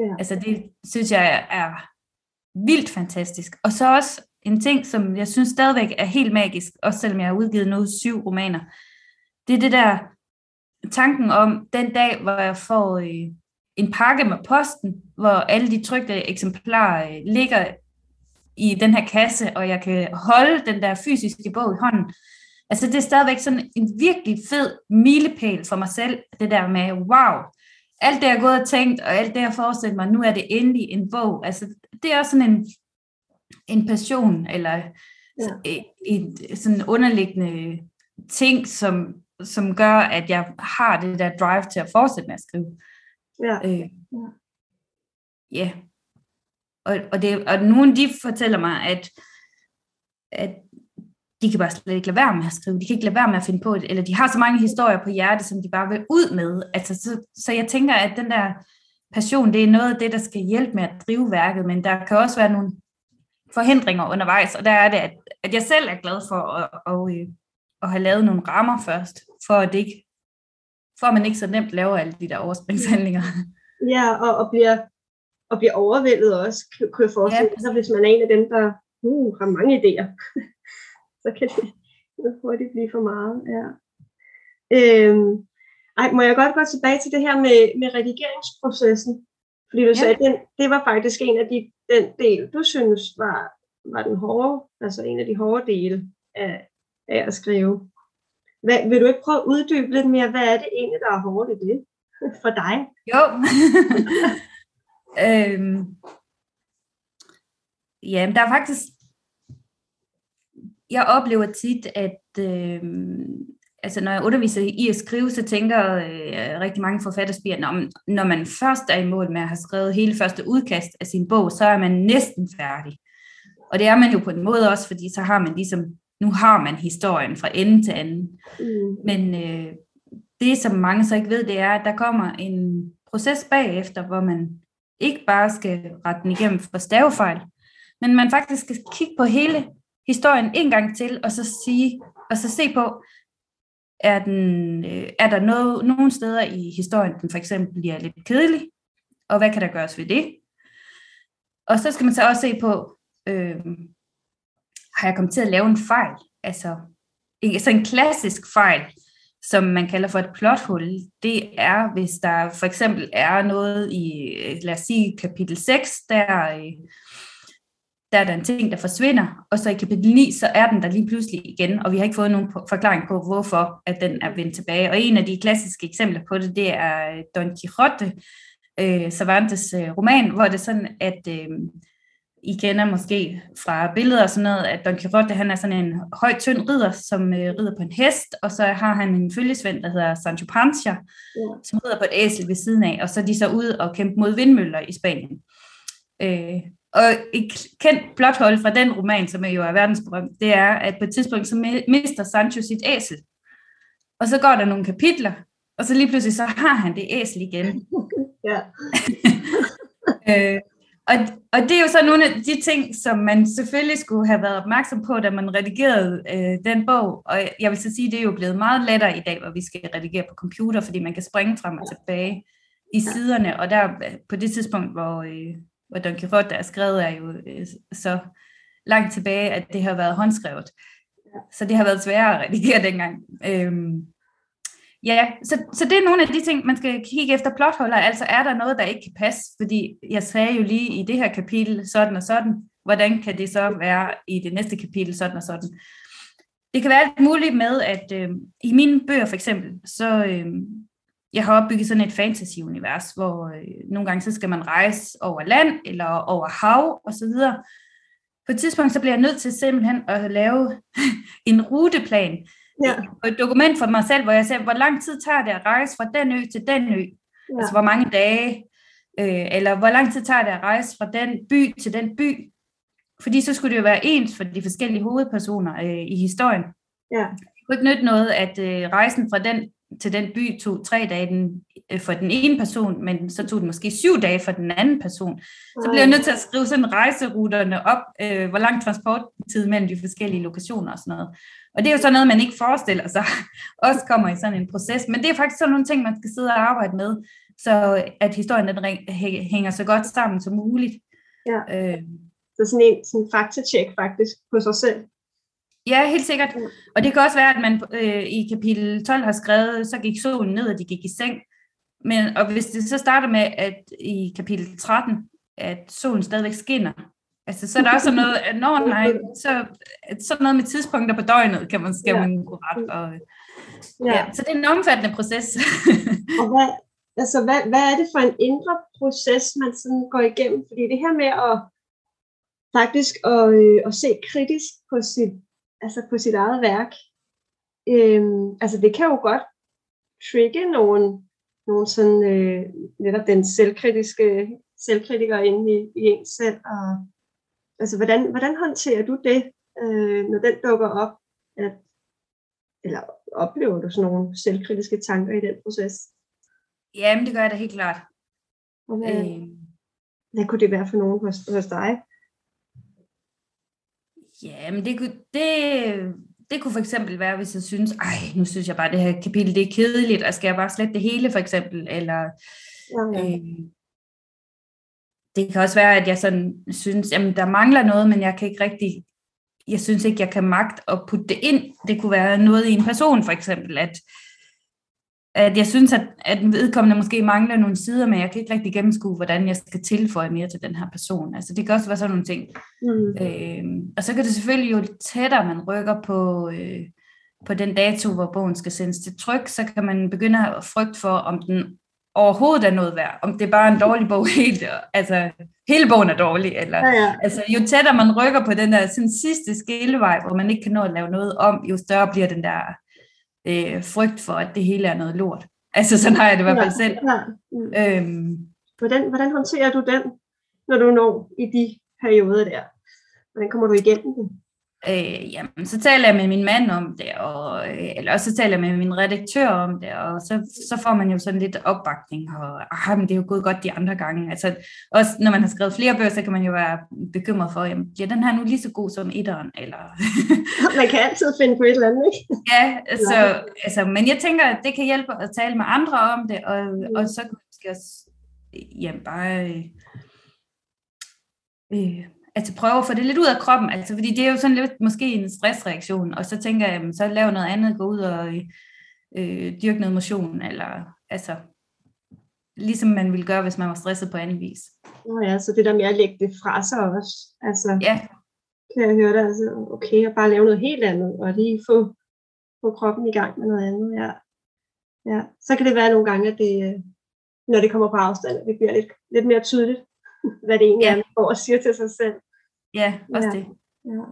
Yeah. Altså det synes jeg er vildt fantastisk. Og så også en ting, som jeg synes stadigvæk er helt magisk, også selvom jeg har udgivet nu syv romaner, det er det der tanken om den dag, hvor jeg får øh, en pakke med posten, hvor alle de trygte eksemplarer øh, ligger i den her kasse, og jeg kan holde den der fysiske bog i hånden. Altså det er stadigvæk sådan en virkelig fed milepæl for mig selv, det der med, wow, alt det jeg har gået og tænkt, og alt det jeg forestillet mig, nu er det endelig en bog. Altså det er også sådan en, en passion, eller ja. et, et sådan underliggende ting, som, som gør, at jeg har det der drive til at fortsætte med at skrive. Ja. Øh, ja. ja. Og, og, det, og nogle de fortæller mig, at, at de kan bare slet ikke lade være med at skrive. De kan ikke lade være med at finde på det, eller de har så mange historier på hjertet, som de bare vil ud med. Altså, så, så jeg tænker, at den der passion, det er noget af det, der skal hjælpe med at drive værket, men der kan også være nogle forhindringer undervejs, og der er det, at, at jeg selv er glad for at, at, at, at have lavet nogle rammer først, for at, det ikke, for at man ikke så nemt laver alle de der overspringshandlinger. Ja, og, og bliver og bliver overvældet også, kan jeg forestille mig, ja. hvis man er en af dem, der uh, har mange idéer. så kan det hurtigt blive for meget. Ja. Øhm, ej, må jeg godt gå tilbage til det her med, med redigeringsprocessen? Fordi du ja. sagde, at den, det var faktisk en af de, den del, du synes var, var den hårde, altså en af de hårde dele af, af at skrive. Hvad, vil du ikke prøve at uddybe lidt mere, hvad er det egentlig, der er hårdt i det for dig? Jo. øhm, ja, der er faktisk... Jeg oplever tit, at øhm, altså når jeg underviser i at skrive, så tænker øh, rigtig mange forfatterspirer, når, når man først er i mål med at have skrevet hele første udkast af sin bog, så er man næsten færdig. Og det er man jo på en måde også, fordi så har man ligesom, nu har man historien fra ende til anden. Mm. Men øh, det, som mange så ikke ved, det er, at der kommer en proces bagefter, hvor man ikke bare skal rette den igennem for stavefejl, men man faktisk skal kigge på hele historien en gang til, og så sige, og så se på, er, den, øh, er der noget, nogle steder i historien, den for eksempel bliver lidt kedelig, og hvad kan der gøres ved det? Og så skal man så også se på, øh, har jeg kommet til at lave en fejl? Altså, en, altså en klassisk fejl, som man kalder for et plothul, det er, hvis der for eksempel er noget i, lad os sige, kapitel 6, der, øh, der er der en ting, der forsvinder, og så i kapitel 9, så er den der lige pludselig igen, og vi har ikke fået nogen forklaring på, hvorfor at den er vendt tilbage. Og en af de klassiske eksempler på det, det er øh, Don Quixote, øh, Cervantes øh, roman, hvor det er sådan, at øh, I kender måske fra billeder og sådan noget, at Don Quixote, han er sådan en høj, tynd ridder, som øh, rider på en hest, og så har han en følgesvend, der hedder Sancho Panza, ja. som rider på et æsel ved siden af, og så er de så ude og kæmpe mod vindmøller i Spanien. Øh, og et kendt plothold fra den roman, som er jo er verdensberømt, det er, at på et tidspunkt så mister Sancho sit æsel. Og så går der nogle kapitler, og så lige pludselig så har han det æsel igen. Ja. øh, og, og det er jo så nogle af de ting, som man selvfølgelig skulle have været opmærksom på, da man redigerede øh, den bog. Og jeg vil så sige, det er jo blevet meget lettere i dag, hvor vi skal redigere på computer, fordi man kan springe frem og tilbage i siderne. Og der på det tidspunkt, hvor, øh, hvor Don Quixote er skrevet, er jo øh, så langt tilbage, at det har været håndskrevet. Så det har været sværere at redigere dengang. Øhm, ja, så, så det er nogle af de ting, man skal kigge efter plotholder. Altså er der noget, der ikke kan passe? Fordi jeg sagde jo lige i det her kapitel sådan og sådan. Hvordan kan det så være i det næste kapitel sådan og sådan? Det kan være alt muligt med, at øh, i mine bøger for eksempel, så, øh, jeg har opbygget sådan et fantasy-univers, hvor øh, nogle gange så skal man rejse over land eller over hav og så videre. På et tidspunkt så bliver jeg nødt til simpelthen at lave en ruteplan. Ja. Et dokument for mig selv, hvor jeg ser, hvor lang tid tager det at rejse fra den ø til den ø. Ja. Altså hvor mange dage. Øh, eller hvor lang tid tager det at rejse fra den by til den by. Fordi så skulle det jo være ens for de forskellige hovedpersoner øh, i historien. Ja. Det kunne ikke nytte noget, at øh, rejsen fra den til den by tog tre dage den, øh, for den ene person, men så tog det måske syv dage for den anden person. Så bliver jeg nødt til at skrive sådan rejseruterne op, øh, hvor lang transporttid mellem de forskellige lokationer og sådan noget. Og det er jo sådan noget, man ikke forestiller sig, også kommer i sådan en proces. Men det er faktisk sådan nogle ting, man skal sidde og arbejde med, så at historien den hænger så godt sammen som muligt. Ja. Øh. Så sådan en sådan faktatjek faktisk på sig selv. Ja, helt sikkert. Og det kan også være, at man øh, i kapitel 12 har skrevet, så gik solen ned, og de gik i seng. Men, og hvis det så starter med, at i kapitel 13, at solen stadigvæk skinner, altså, så er der også noget, at når nej, så sådan noget med tidspunkter på døgnet, kan man, skal ja. man gå ret. Og, ja. ja. så det er en omfattende proces. og hvad, altså, hvad, hvad er det for en indre proces, man sådan går igennem? Fordi det her med at faktisk at, øh, at se kritisk på sit altså på sit eget værk. Øhm, altså det kan jo godt trigge nogle, nogle sådan, øh, netop den selvkritiske selvkritiker inde i, i en selv. Og, altså hvordan, hvordan håndterer du det, øh, når den dukker op? At, eller oplever du sådan nogle selvkritiske tanker i den proces? Jamen, det gør jeg da helt klart. Hvad, øh. hvad kunne det være for nogen hos, hos dig? Ja, men det, det, det kunne for eksempel være, hvis jeg synes, ej, nu synes jeg bare, det her kapitel, det er kedeligt, og skal jeg bare slette det hele, for eksempel, eller... Okay. Øh, det kan også være, at jeg sådan synes, jamen der mangler noget, men jeg kan ikke rigtig, jeg synes ikke, jeg kan magt at putte det ind. Det kunne være noget i en person, for eksempel, at at jeg synes, at, at vedkommende måske mangler nogle sider, men jeg kan ikke rigtig gennemskue, hvordan jeg skal tilføje mere til den her person. Altså det kan også være sådan nogle ting. Mm. Øh, og så kan det selvfølgelig jo tættere, man rykker på, øh, på den dato, hvor bogen skal sendes til tryk, så kan man begynde at frygte for, om den overhovedet er noget værd, om det er bare en dårlig bog helt, altså hele bogen er dårlig, eller ja, ja. altså jo tættere man rykker på den der sådan, sidste skillevej, hvor man ikke kan nå at lave noget om, jo større bliver den der øh, frygt for, at det hele er noget lort. Altså sådan har jeg det i hvert fald selv. Ja, ja. Mm. Øhm, hvordan, hvordan håndterer du den, når du når i de perioder der? Hvordan kommer du igennem den? Øh, jamen, så taler jeg med min mand om det, og, øh, eller også så taler jeg med min redaktør om det, og så, så får man jo sådan lidt opbakning, og ah, men det er jo gået godt de andre gange. Altså, også når man har skrevet flere bøger, så kan man jo være bekymret for, jamen, bliver den her nu lige så god som etteren? Eller... man kan altid finde på et eller andet, ikke? ja, så, altså, men jeg tænker, at det kan hjælpe at tale med andre om det, og, mm. og så kan man måske også jamen, bare... Øh, øh, altså prøve at få det lidt ud af kroppen, altså fordi det er jo sådan lidt måske en stressreaktion, og så tænker jeg, så lav noget andet, gå ud og øh, dyrke noget motion, eller altså ligesom man ville gøre, hvis man var stresset på anden vis. Nå ja, så det der med at lægge det fra sig også, altså ja. kan jeg høre det, altså okay, at bare lave noget helt andet, og lige få, få kroppen i gang med noget andet, ja. ja. Så kan det være nogle gange, at det, når det kommer på afstand, det bliver lidt, lidt mere tydeligt, hvad det egentlig ja. er, man går og siger til sig selv. Ja, også ja. det. Ja.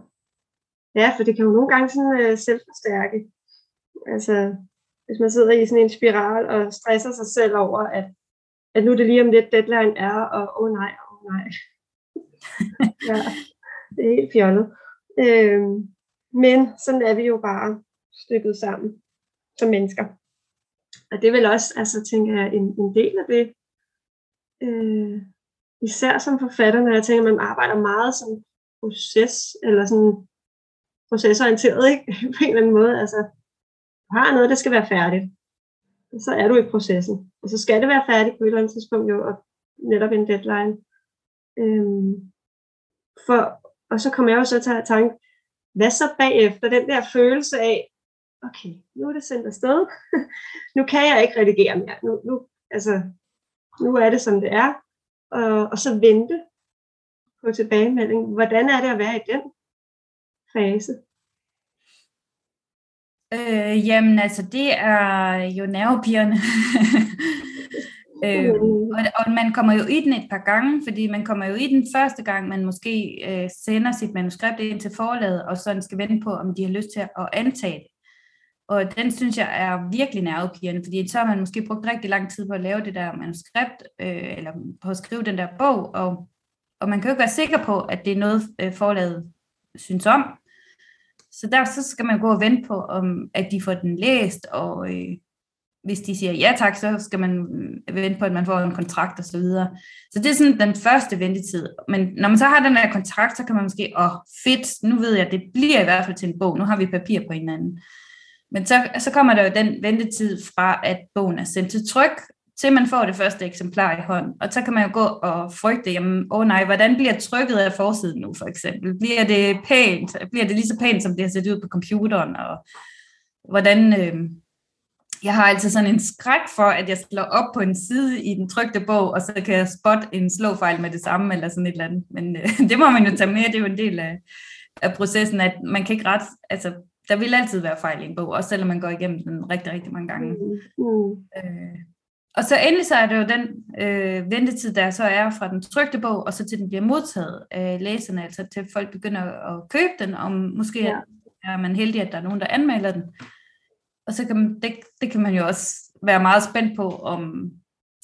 ja, for det kan jo nogle gange sådan øh, selvforstærke. Altså, hvis man sidder i sådan en spiral og stresser sig selv over, at, at nu er det lige om lidt deadline er, og åh oh, nej, åh oh, nej. ja, det er helt fjollet. Øhm, men sådan er vi jo bare stykket sammen som mennesker. Og det er vel også, altså tænker jeg, en, en del af det, øh, især som forfatter, når jeg tænker, at man arbejder meget som proces, eller sådan procesorienteret, ikke? på en eller anden måde. Altså, du har noget, der skal være færdigt. Og så er du i processen. Og så skal det være færdigt på et eller andet tidspunkt, jo, og netop en deadline. Øhm, for, og så kommer jeg jo så til at tænke, hvad så bagefter? Den der følelse af, okay, nu er det sendt afsted. nu kan jeg ikke redigere mere. Nu, nu, altså, nu er det, som det er og, og så vente på tilbagemelding. Hvordan er det at være i den fase? Øh, jamen altså, det er jo nervepirrende. øh, og, og man kommer jo i den et par gange, fordi man kommer jo i den første gang, man måske øh, sender sit manuskript ind til forlaget, og sådan skal vente på, om de har lyst til at antage det. Og den synes jeg er virkelig nervepirrende, fordi så har man måske brugt rigtig lang tid på at lave det der manuskript, øh, eller på at skrive den der bog, og, og man kan jo ikke være sikker på, at det er noget, øh, forlaget synes om. Så der så skal man gå og vente på, om, at de får den læst, og øh, hvis de siger ja tak, så skal man øh, vente på, at man får en kontrakt osv. Så, videre. så det er sådan den første ventetid. Men når man så har den der kontrakt, så kan man måske, åh fedt, nu ved jeg, det bliver i hvert fald til en bog, nu har vi papir på hinanden. Men så, så kommer der jo den ventetid fra, at bogen er sendt til tryk, til man får det første eksemplar i hånden. Og så kan man jo gå og frygte, jamen, åh oh nej, hvordan bliver trykket af forsiden nu, for eksempel? Bliver det pænt? Bliver det lige så pænt, som det har set ud på computeren? Og hvordan... Øh, jeg har altid sådan en skræk for, at jeg slår op på en side i den trykte bog, og så kan jeg spotte en slåfejl med det samme, eller sådan et eller andet. Men øh, det må man jo tage med, det er jo en del af, af processen, at man kan ikke ret, altså der vil altid være fejl i en bog, også selvom man går igennem den rigtig, rigtig mange gange. Mm. Mm. Øh, og så endelig så er det jo den øh, ventetid, der så er fra den trygte bog, og så til den bliver modtaget af læserne, altså til folk begynder at købe den, og måske ja. er man heldig, at der er nogen, der anmelder den. Og så kan man, det, det kan man jo også være meget spændt på, om,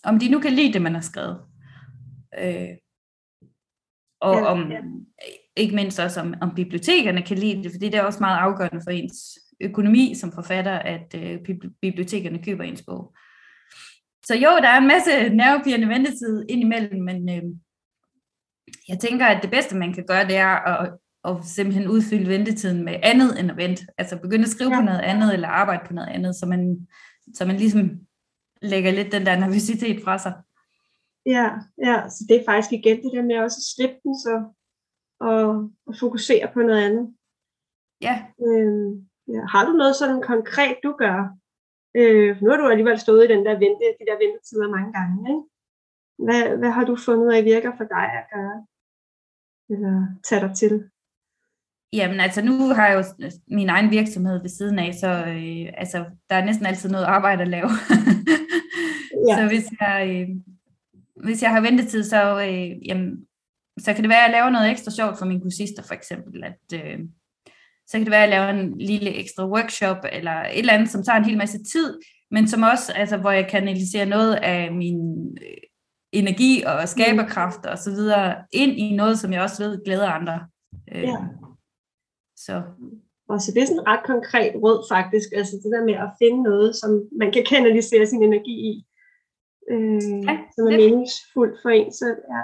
om de nu kan lide det, man har skrevet. Øh, og ja, om, ja ikke mindst også om, om bibliotekerne kan lide det, fordi det er også meget afgørende for ens økonomi som forfatter, at øh, bibliotekerne køber ens bog. Så jo, der er en masse nervepirrende ventetid indimellem, men øh, jeg tænker, at det bedste, man kan gøre, det er at, at simpelthen udfylde ventetiden med andet end at vente. Altså begynde at skrive ja. på noget andet, eller arbejde på noget andet, så man, så man ligesom lægger lidt den der nervøsitet fra sig. Ja, ja, så det er faktisk igen det der med også at slippe den, så og, og fokusere på noget andet. Ja. Øh, ja. Har du noget sådan konkret, du gør? Øh, nu har du alligevel stået i den der vente, de der ventetider mange gange. Ikke? Hvad, hvad har du fundet af virker for dig at gøre? Eller tage dig til? Jamen altså, nu har jeg jo min egen virksomhed ved siden af, så øh, altså, der er næsten altid noget arbejde at lave. ja. Så hvis jeg, øh, hvis jeg har ventetid, så, øh, jamen, så kan det være, at jeg laver noget ekstra sjovt for mine kursister, for eksempel. At, øh, så kan det være, at jeg laver en lille ekstra workshop, eller et eller andet, som tager en hel masse tid, men som også, altså, hvor jeg kanaliserer noget af min øh, energi og skaberkraft og så videre ind i noget, som jeg også ved glæder andre. Øh, ja. Så. Og så det er sådan et ret konkret råd faktisk, altså det der med at finde noget, som man kan kanalisere sin energi i, øh, ja, som er det. meningsfuldt for en. Så, ja.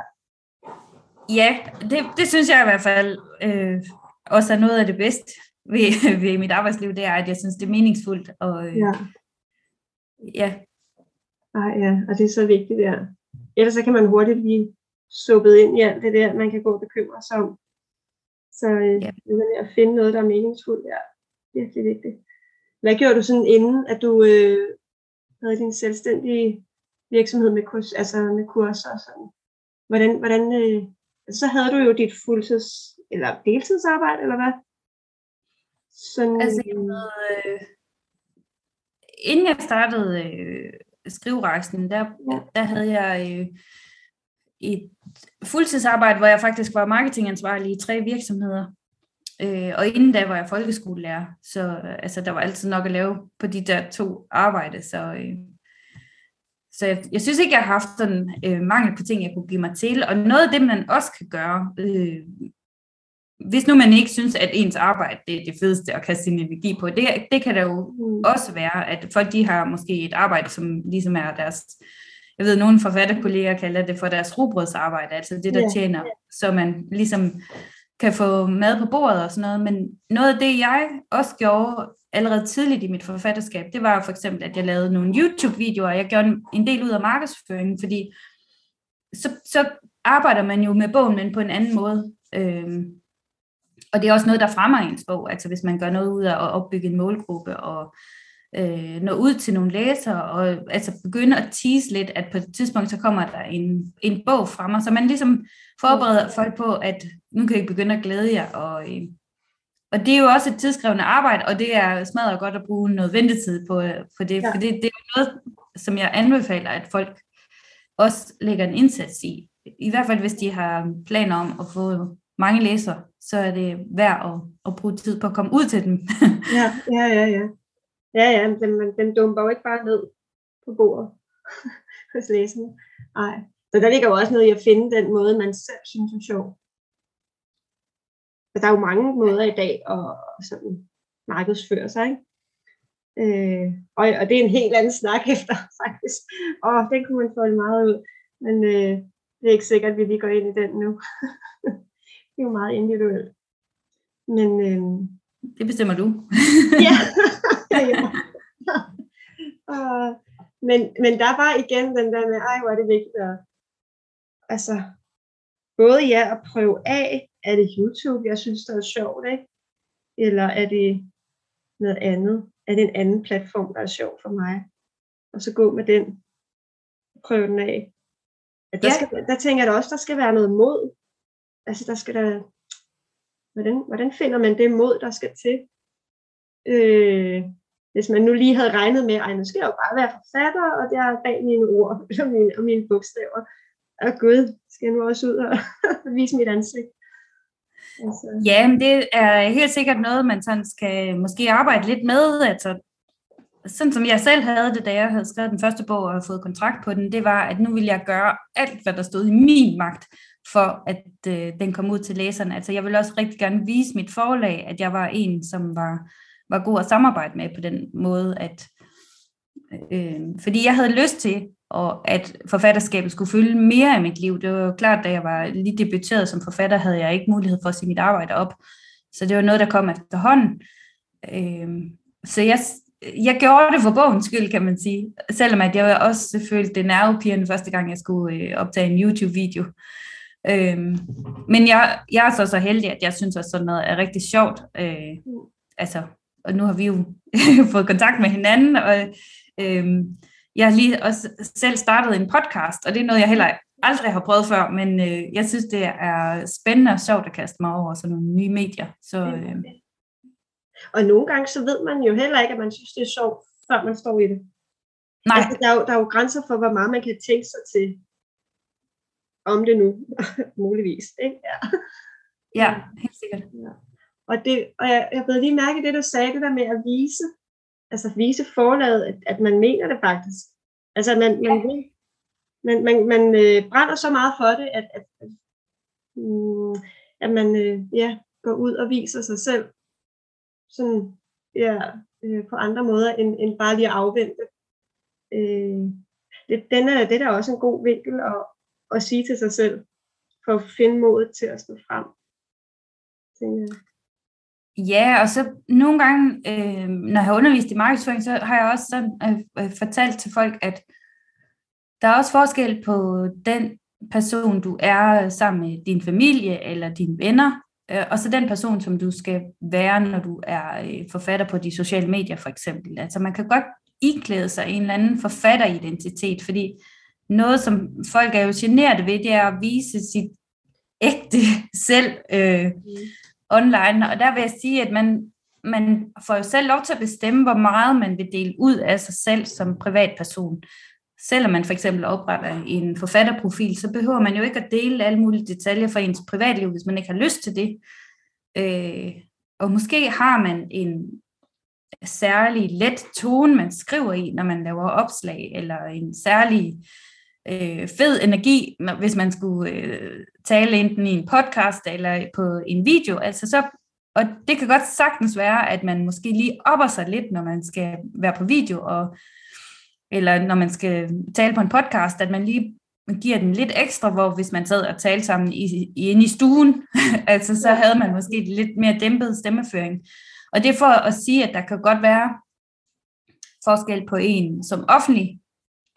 Ja, det, det synes jeg i hvert fald øh, også er noget af det bedste ved, ved mit arbejdsliv, det er, at jeg synes, det er meningsfuldt. Og, øh, ja. ja. Ej, ja, og det er så vigtigt, ja. Ellers så kan man hurtigt blive suppet ind i alt det der, man kan gå og bekymre sig om. Så øh, ja. det at finde noget, der er meningsfuldt, er virkelig vigtigt. Hvad gjorde du sådan inden, at du øh, havde din selvstændige virksomhed med, kurs, altså med kurser og sådan? Hvordan, hvordan øh, så havde du jo dit fuldtids- eller deltidsarbejde, eller hvad? Sådan, altså, jeg havde, øh, inden jeg startede øh, skriverejsen, der, ja. der havde jeg øh, et fuldtidsarbejde, hvor jeg faktisk var marketingansvarlig i tre virksomheder. Øh, og inden da var jeg folkeskolelærer, så øh, altså, der var altid nok at lave på de der to arbejde. Så, øh, så jeg, jeg synes ikke, jeg har haft sådan øh, mangel på ting, jeg kunne give mig til. Og noget af det, man også kan gøre, øh, hvis nu man ikke synes, at ens arbejde det er det fedeste at kaste sin energi på, det, det kan der jo mm. også være, at folk de har måske et arbejde, som ligesom er deres jeg ved, nogle forfatterkolleger kalder det for deres robrødsarbejde, altså det, der yeah. tjener, så man ligesom kan få mad på bordet og sådan noget. Men noget af det, jeg også gjorde allerede tidligt i mit forfatterskab, det var for eksempel, at jeg lavede nogle YouTube-videoer, jeg gjorde en del ud af markedsføringen, fordi så, så arbejder man jo med bogen, men på en anden måde. Øhm, og det er også noget, der fremmer ens bog, altså hvis man gør noget ud af at opbygge en målgruppe og øh, nå ud til nogle læsere, og altså begynde at tease lidt, at på et tidspunkt, så kommer der en, en bog fra mig, så man ligesom forbereder folk på, at nu kan I begynde at glæde jer, og, øh, og det er jo også et tidsskrevende arbejde, og det er smadret godt at bruge noget ventetid på, på det, ja. for det, det er noget, som jeg anbefaler, at folk også lægger en indsats i. I hvert fald, hvis de har planer om at få mange læsere, så er det værd at, at bruge tid på at komme ud til dem. ja, ja, ja, ja. Ja, ja, den, den dumper jo ikke bare ned på bordet hos læserne. Nej. Så der ligger jo også noget i at finde den måde, man selv synes er sjov. Der er jo mange måder i dag at sådan markedsføre sig, ikke? Øh, og, og det er en helt anden snak efter, faktisk. Og den kunne man få meget ud. Men øh, det er ikke sikkert, at vi lige går ind i den nu. det er jo meget individuelt. Men, øh, det bestemmer du. ja. ja. men, men der var igen den der med, ej, hvor er det vigtigt at, altså, både ja at prøve af, er det YouTube, jeg synes, det er sjovt, ikke? Eller er det noget andet? Er det en anden platform, der er sjov for mig? Og så gå med den, prøve den af. At der, ja. skal, der tænker jeg da også, der skal være noget mod. Altså der skal der, hvordan, hvordan finder man det mod, der skal til? Øh, hvis man nu lige havde regnet med, at nu skal jeg jo bare være forfatter, og det er bag mine ord og mine, og mine bogstaver. Og gud, skal jeg nu også ud og vise mit ansigt? Altså. Ja, men det er helt sikkert noget, man sådan skal måske arbejde lidt med. Altså, sådan som jeg selv havde det, da jeg havde skrevet den første bog og havde fået kontrakt på den, det var, at nu ville jeg gøre alt, hvad der stod i min magt, for at øh, den kom ud til læserne. Altså jeg ville også rigtig gerne vise mit forlag, at jeg var en, som var var god at samarbejde med på den måde, at øh, fordi jeg havde lyst til, og at forfatterskabet skulle fylde mere af mit liv. Det var jo klart, da jeg var lige debuteret som forfatter, havde jeg ikke mulighed for at se mit arbejde op. Så det var noget, der kom efterhånden. Øh, så jeg, jeg gjorde det for bogens skyld, kan man sige. Selvom at jeg også følte det nervepirrende første gang, jeg skulle øh, optage en YouTube-video. Øhm, men jeg, jeg er så så heldig, at jeg synes, også sådan noget er rigtig sjovt. Øh, altså, og nu har vi jo fået kontakt med hinanden, og øh, jeg har lige også selv startet en podcast, og det er noget, jeg heller aldrig har prøvet før, men øh, jeg synes, det er spændende og sjovt at kaste mig over sådan nogle nye medier. Så, øh, og nogle gange så ved man jo heller ikke, at man synes, det er sjovt, før man står i det. nej, Altså, der, er jo, der er jo grænser for, hvor meget man kan tænke sig til om det nu, muligvis. Ikke? Ja. ja, helt sikkert. Og, det, og jeg, jeg blev lige mærke det, du sagde, det der med at vise, altså vise forlaget, at, at man mener det faktisk. Altså, man, man, vil, man, man, man øh, brænder så meget for det, at, at, at, mm, at man øh, ja, går ud og viser sig selv sådan, ja, øh, på andre måder, end, end bare lige at afvente. Øh, det, den er, det er da også en god vinkel at, at sige til sig selv, for at finde modet til at stå frem. tænker jeg. Ja, og så nogle gange, øh, når jeg har undervist i markedsføring, så har jeg også sådan, øh, øh, fortalt til folk, at der er også forskel på den person, du er sammen med din familie eller dine venner, øh, og så den person, som du skal være, når du er øh, forfatter på de sociale medier for eksempel. Altså man kan godt iklæde sig en eller anden forfatteridentitet, fordi noget, som folk er jo generet ved, det er at vise sit ægte selv øh, mm online, og der vil jeg sige, at man, man får jo selv lov til at bestemme, hvor meget man vil dele ud af sig selv som privatperson. Selvom man for eksempel opretter en forfatterprofil, så behøver man jo ikke at dele alle mulige detaljer fra ens privatliv, hvis man ikke har lyst til det. Øh, og måske har man en særlig let tone, man skriver i, når man laver opslag, eller en særlig øh, fed energi, hvis man skulle øh, tale enten i en podcast eller på en video. Altså så, og det kan godt sagtens være, at man måske lige opper sig lidt, når man skal være på video, og, eller når man skal tale på en podcast, at man lige giver den lidt ekstra, hvor hvis man sad og talte sammen i, i, inde i stuen, altså så havde man måske lidt mere dæmpet stemmeføring. Og det er for at sige, at der kan godt være forskel på en som offentlig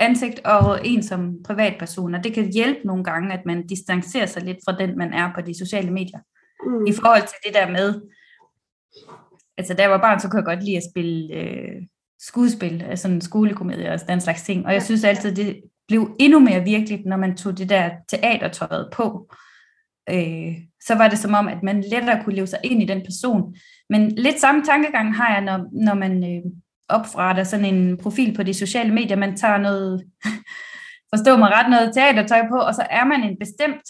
ansigt og en som privatperson, og det kan hjælpe nogle gange, at man distancerer sig lidt fra den, man er på de sociale medier. Mm. I forhold til det der med, altså da jeg var barn, så kunne jeg godt lide at spille øh, skuespil, altså en skolekomedie og den slags ting, og jeg synes altid, det blev endnu mere virkeligt, når man tog det der teatertøjet på. Øh, så var det som om, at man lettere kunne leve sig ind i den person. Men lidt samme tankegang har jeg, når, når man øh, opretter sådan en profil på de sociale medier. Man tager noget, forstå mig ret, noget teatertøj på, og så er man en bestemt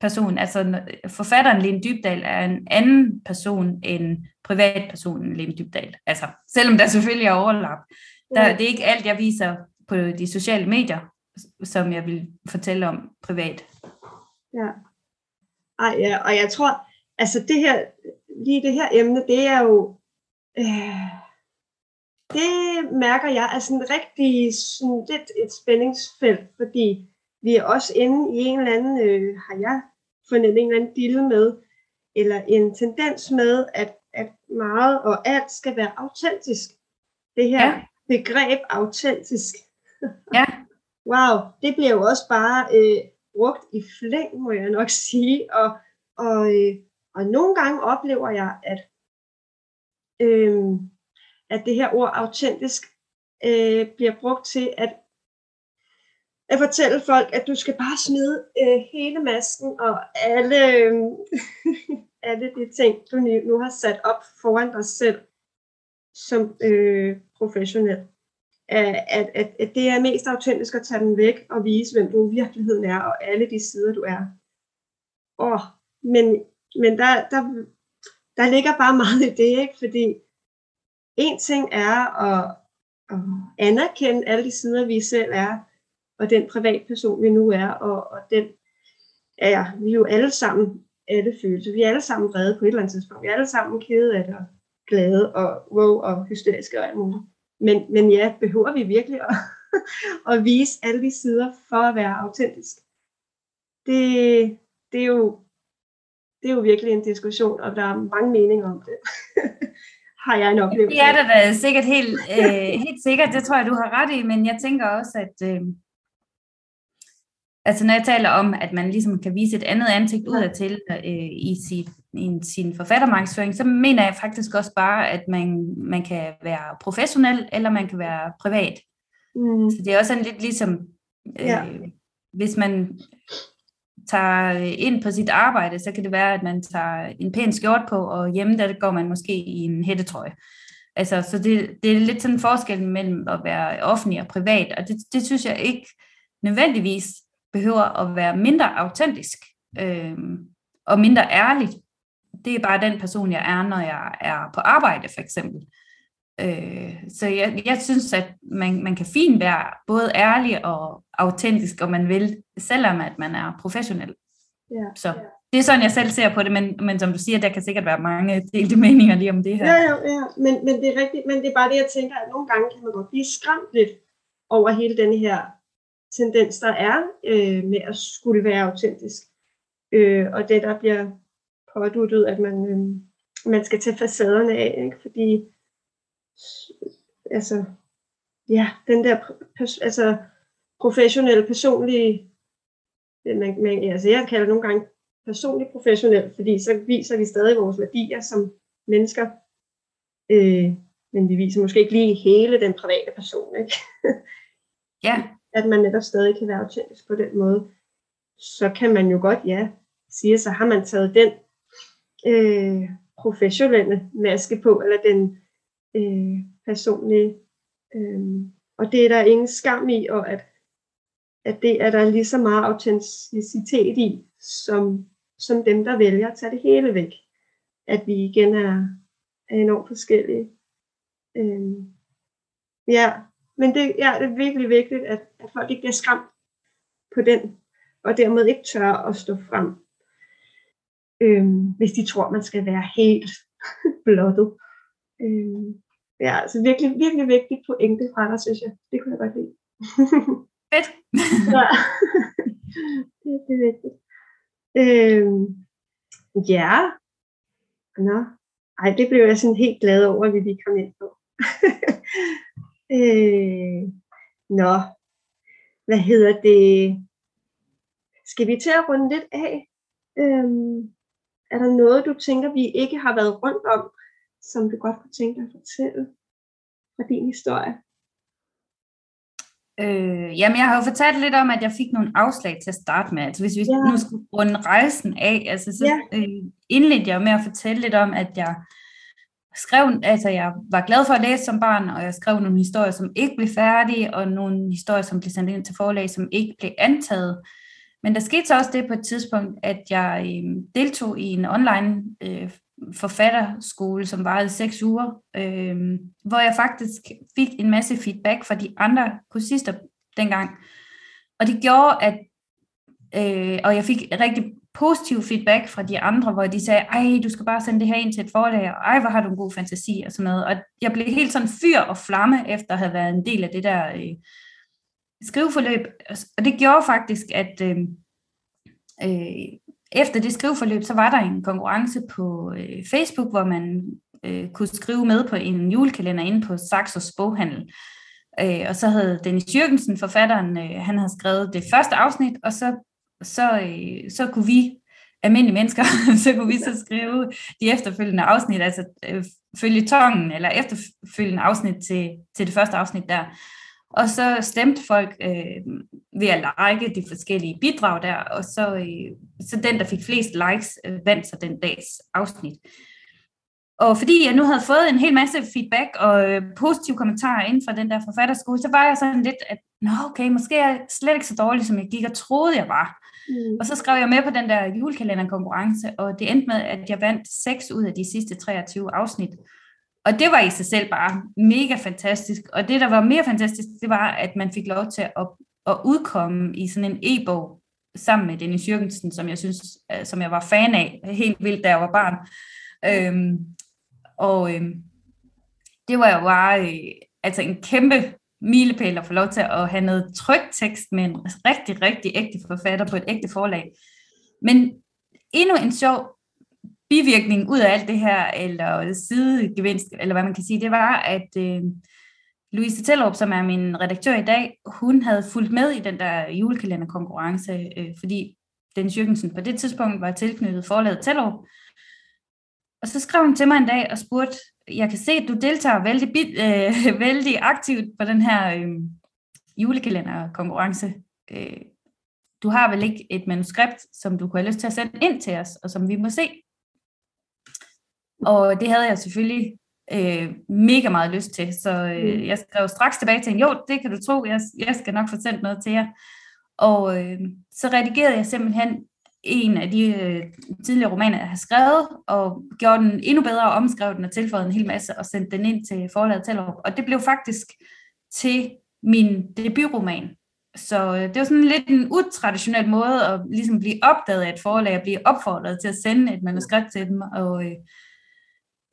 person. Altså forfatteren Lene Dybdal er en anden person end privatpersonen Lene Dybdal. Altså, selvom der selvfølgelig er overlap. Der, det er ikke alt, jeg viser på de sociale medier, som jeg vil fortælle om privat. Ja. Ej, ja, og jeg tror, altså det her, lige det her emne, det er jo, øh, det mærker jeg er sådan rigtig sådan lidt et spændingsfelt, fordi vi er også inde i en eller anden, øh, har jeg fundet en eller anden dille med, eller en tendens med, at, at meget og alt skal være autentisk. Det her Ja. begreb autentisk. Ja, Wow, det bliver jo også bare øh, brugt i flæng, må jeg nok sige. Og, og, øh, og nogle gange oplever jeg, at, øh, at det her ord autentisk øh, bliver brugt til at, at fortælle folk, at du skal bare smide øh, hele masken og alle, øh, alle de ting, du nu, har sat op foran dig selv som øh, professionel at, at, at, at det er mest autentisk at tage den væk og vise, hvem du i virkeligheden er, og alle de sider, du er. Åh, men, men der, der, der ligger bare meget i det, ikke? fordi en ting er at, at anerkende alle de sider, vi selv er, og den privatperson, vi nu er, og, og den er vi er jo alle sammen alle følelser. Vi er alle sammen vrede på et eller andet tidspunkt. Vi er alle sammen kede af det, og glade, og wow, og hysteriske og alt muligt. Men, men ja, behøver vi virkelig at, at vise alle de sider for at være autentisk? Det, det, er jo, det er jo virkelig en diskussion, og der er mange meninger om det. har jeg en oplevelse det er der da sikkert helt, øh, helt sikkert, det tror jeg, du har ret i, men jeg tænker også, at øh, altså når jeg taler om, at man ligesom kan vise et andet ansigt udadtil øh, i sit, i sin forfattermarkedsføring, så mener jeg faktisk også bare, at man, man kan være professionel, eller man kan være privat. Mm, Så det er også sådan lidt ligesom, øh, Ja. hvis man tager øh, ind på sit arbejde, så kan det være, at man tager en pæn skjort på, og hjemme der går man måske i en hættetrøje. Altså, så det, det er lidt sådan en forskel mellem at være offentlig og privat, og det, det synes jeg ikke nødvendigvis behøver at være mindre autentisk øh, og mindre ærlig. Det er bare den person, jeg er, når jeg er på arbejde, for eksempel. Øh, så jeg, jeg synes, at man, man kan fint være både ærlig og autentisk, om man vil, selvom at man er professionel. Ja, så det er sådan, jeg selv ser på det, men, men som du siger, der kan sikkert være mange delte meninger lige om det her. Ja, ja, ja. Men, men det er rigtigt, men det er bare det, jeg tænker, at nogle gange kan man godt blive skræmt lidt over hele den her tendens, der er øh, med at skulle være autentisk. Øh, og det, der bliver påduttet, at man, øh, man skal tage facaderne af, ikke? fordi altså, ja, den der altså, professionelle, personlige, man, man, altså jeg kalder det nogle gange personligt professionelt, fordi så viser vi stadig vores værdier som mennesker, øh, men vi viser måske ikke lige hele den private person, ikke? ja. At man netop stadig kan være autentisk på den måde. Så kan man jo godt, ja, sige, så har man taget den øh, professionelle maske på, eller den øh, personlige. Øh, og det er der ingen skam i, og at, at det er der lige så meget autenticitet i, som, som dem, der vælger at tage det hele væk. At vi igen er, er enormt forskellige. Øh, ja, men det, ja, det er virkelig vigtigt, at, at folk ikke bliver skræmt på den, og dermed ikke tør at stå frem, øh, hvis de tror, man skal være helt blottet. Øh, ja, altså virkelig, virkelig vigtigt pointe fra dig, synes jeg. Det kunne jeg godt lide. Fedt. ja, det, det er vigtigt. Øhm, ja, nå, ej, det blev jeg sådan helt glad over, at vi lige kom ind på. øh, nå, hvad hedder det? Skal vi til at runde lidt af? Øhm, er der noget, du tænker, vi ikke har været rundt om, som du godt kunne tænke dig at fortælle fra din historie? Øh, jamen, jeg har jo fortalt lidt om, at jeg fik nogle afslag til at starte med. Altså, hvis vi ja. nu skulle runde rejsen af, altså, så ja. øh, indledte jeg med at fortælle lidt om, at jeg skrev, altså jeg var glad for at læse som barn, og jeg skrev nogle historier, som ikke blev færdige, og nogle historier, som blev sendt ind til forlag, som ikke blev antaget. Men der skete så også det på et tidspunkt, at jeg øh, deltog i en online øh, forfatterskole, som varede seks uger, øh, hvor jeg faktisk fik en masse feedback fra de andre kursister dengang. Og det gjorde, at øh, og jeg fik rigtig positiv feedback fra de andre, hvor de sagde, ej, du skal bare sende det her ind til et forlag, og ej, hvor har du en god fantasi, og sådan noget. Og jeg blev helt sådan fyr og flamme, efter at have været en del af det der øh, skriveforløb. Og det gjorde faktisk, at øh, øh, efter det skriveforløb, så var der en konkurrence på øh, Facebook, hvor man øh, kunne skrive med på en julekalender inde på Saxos boghandel. Øh, og så havde Dennis Jørgensen, forfatteren, øh, han havde skrevet det første afsnit, og så, så, øh, så kunne vi, almindelige mennesker, så kunne vi så skrive de efterfølgende afsnit, altså øh, følge tongen, eller efterfølgende afsnit til, til det første afsnit der. Og så stemte folk øh, ved at like de forskellige bidrag der, og så, øh, så den, der fik flest likes, øh, vandt så den dags afsnit. Og fordi jeg nu havde fået en hel masse feedback og øh, positive kommentarer inden fra den der forfatterskole, så var jeg sådan lidt, at Nå, okay, måske er jeg slet ikke så dårlig, som jeg gik og troede, jeg var. Mm. Og så skrev jeg med på den der julekalenderkonkurrence, og det endte med, at jeg vandt 6 ud af de sidste 23 afsnit. Og det var i sig selv bare mega fantastisk. Og det, der var mere fantastisk, det var, at man fik lov til at, at udkomme i sådan en e-bog sammen med Dennis Jørgensen, som jeg synes, øh, som jeg var fan af helt vildt, da jeg var barn. Øhm, og øhm, det var jo bare øh, altså en kæmpe milepæl at få lov til at have noget trygt tekst med en rigtig, rigtig ægte forfatter på et ægte forlag. Men endnu en sjov bivirkning ud af alt det her, eller sidegevinst, eller hvad man kan sige, det var, at øh, Louise Tellerup, som er min redaktør i dag, hun havde fulgt med i den der julekalenderkonkurrence, øh, fordi den Jørgensen på det tidspunkt var tilknyttet forlaget Tellerup. Og så skrev hun til mig en dag og spurgte, jeg kan se, at du deltager vældig, øh, vældig aktivt på den her øh, julekalenderkonkurrence. Øh, du har vel ikke et manuskript, som du kunne have lyst til at sende ind til os, og som vi må se. Og det havde jeg selvfølgelig øh, mega meget lyst til, så øh, mm. jeg skrev straks tilbage til hende, jo, det kan du tro, jeg, jeg skal nok sendt noget til jer. Og øh, så redigerede jeg simpelthen en af de øh, tidligere romaner, jeg har skrevet, og gjorde den endnu bedre, og omskrev den og tilføjede en hel masse, og sendte den ind til forlaget Tellerup. Og det blev faktisk til min debutroman. Så øh, det var sådan lidt en utraditionel måde at ligesom blive opdaget af et forlag, og blive opfordret til at sende et manuskript til dem. Og øh,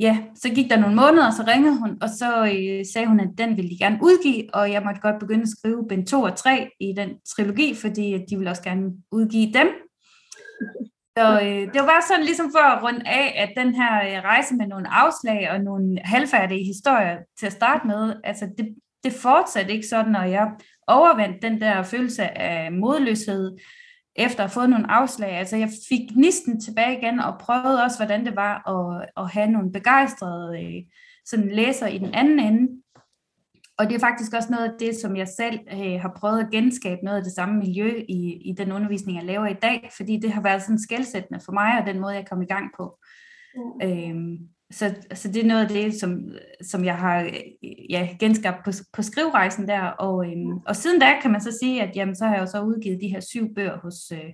ja, så gik der nogle måneder, og så ringede hun, og så øh, sagde hun, at den ville de gerne udgive, og jeg måtte godt begynde at skrive bind 2 og 3 i den trilogi, fordi de ville også gerne udgive dem. Så øh, det var bare sådan ligesom for at runde af, at den her øh, rejse med nogle afslag og nogle halvfærdige historier til at starte med, altså det, det fortsatte ikke sådan, og jeg overvandt den der følelse af modløshed, efter at have fået nogle afslag. Altså jeg fik næsten tilbage igen, og prøvede også, hvordan det var at, at have nogle begejstrede øh, sådan læser i den anden ende. Og det er faktisk også noget af det, som jeg selv øh, har prøvet at genskabe noget af det samme miljø i, i den undervisning, jeg laver i dag, fordi det har været sådan skældsættende for mig, og den måde, jeg kom i gang på. Mm. Øhm, så, så det er noget af det, som, som jeg har ja, genskabt på, på skrivrejsen der. Og, øhm, og siden da kan man så sige, at jamen, så har jeg jo så udgivet de her syv bøger hos øh,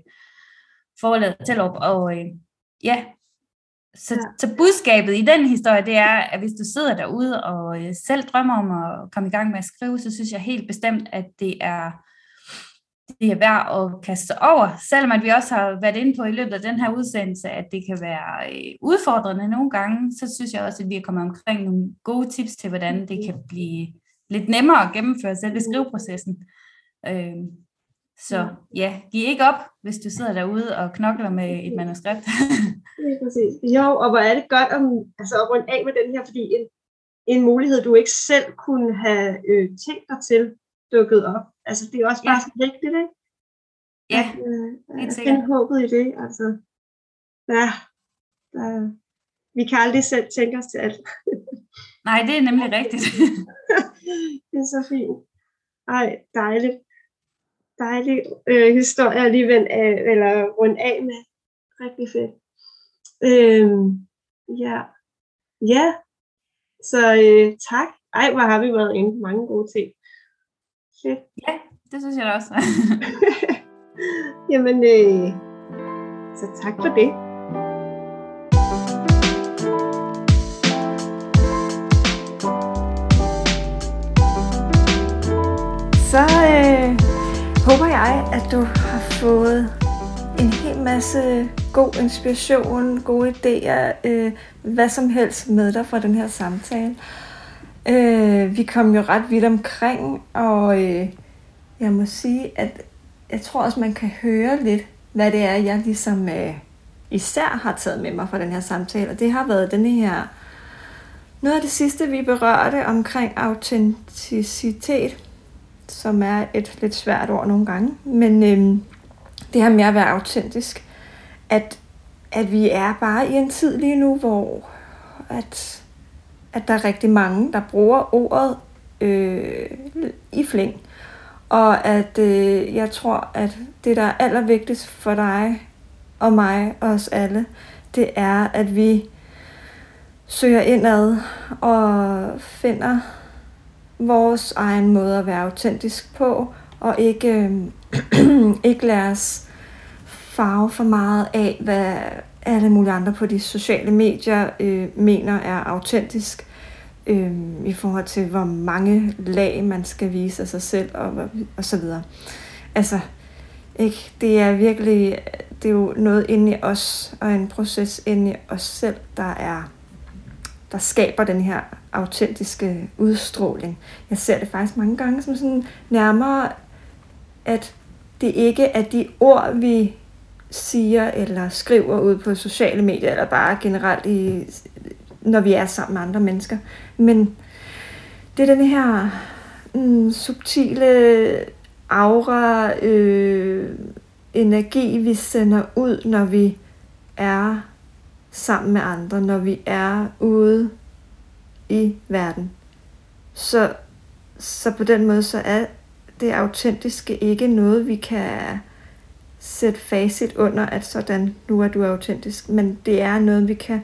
forlaget Tellup. Og øh, ja, så, ja. så budskabet i den historie, det er, at hvis du sidder derude og øh, selv drømmer om at komme i gang med at skrive, så synes jeg helt bestemt, at det er det er værd at kaste over, selvom at vi også har været inde på i løbet af den her udsendelse, at det kan være øh, udfordrende nogle gange, så synes jeg også, at vi er kommet omkring nogle gode tips til, hvordan det kan blive lidt nemmere at gennemføre selve skriveprocessen. Øhm, så ja, giv ikke op, hvis du sidder derude og knokler med et manuskript. Ja, præcis. Jo, og hvor er det godt om, altså at runde af med den her, fordi en, en mulighed, du ikke selv kunne have øh, tænkt dig til, dukket op. Altså, det er også bare ja. rigtigt, ikke? Ja, at, øh, helt sikkert. Find håbet i det, altså. Ja, der, vi kan aldrig selv tænke os til alt. Nej, det er nemlig rigtigt. det er så fint. Ej, dejligt. Dejlig øh, historie alligevel, af, eller rundt af med. Rigtig fedt. Øhm, ja. Ja. Så øh, tak. Ej, hvor har vi været inde på mange gode ting. Fedt. Ja, det synes jeg da også. Jamen, øh, så tak for det. Så øh, håber jeg, at du har fået en hel masse god inspiration, gode idéer, øh, hvad som helst med dig fra den her samtale. Øh, vi kom jo ret vidt omkring, og øh, jeg må sige, at jeg tror også, man kan høre lidt, hvad det er, jeg ligesom øh, især har taget med mig fra den her samtale. Og det har været den her, noget af det sidste, vi berørte omkring autenticitet, som er et lidt svært ord nogle gange. Men øh, det her med at være autentisk, at, at vi er bare i en tid lige nu, hvor at at der er rigtig mange, der bruger ordet øh, i flæng. Og at øh, jeg tror, at det, der er allervigtigst for dig og mig og os alle, det er, at vi søger indad og finder vores egen måde at være autentisk på, og ikke, øh, ikke lade os farve for meget af, hvad alle mulige andre på de sociale medier øh, mener er autentisk øh, i forhold til, hvor mange lag man skal vise af sig selv og, og så videre. Altså, ikke? Det er virkelig, det er jo noget inde i os, og en proces inde i os selv, der er, der skaber den her autentiske udstråling. Jeg ser det faktisk mange gange som sådan nærmere, at det ikke er de ord, vi siger eller skriver ud på sociale medier, eller bare generelt i når vi er sammen med andre mennesker. Men det er den her mm, subtile aura, øh, energi, vi sender ud, når vi er sammen med andre, når vi er ude i verden. Så, så på den måde, så er det autentiske ikke noget, vi kan sætte facit under, at sådan, nu er du autentisk. Men det er noget, vi kan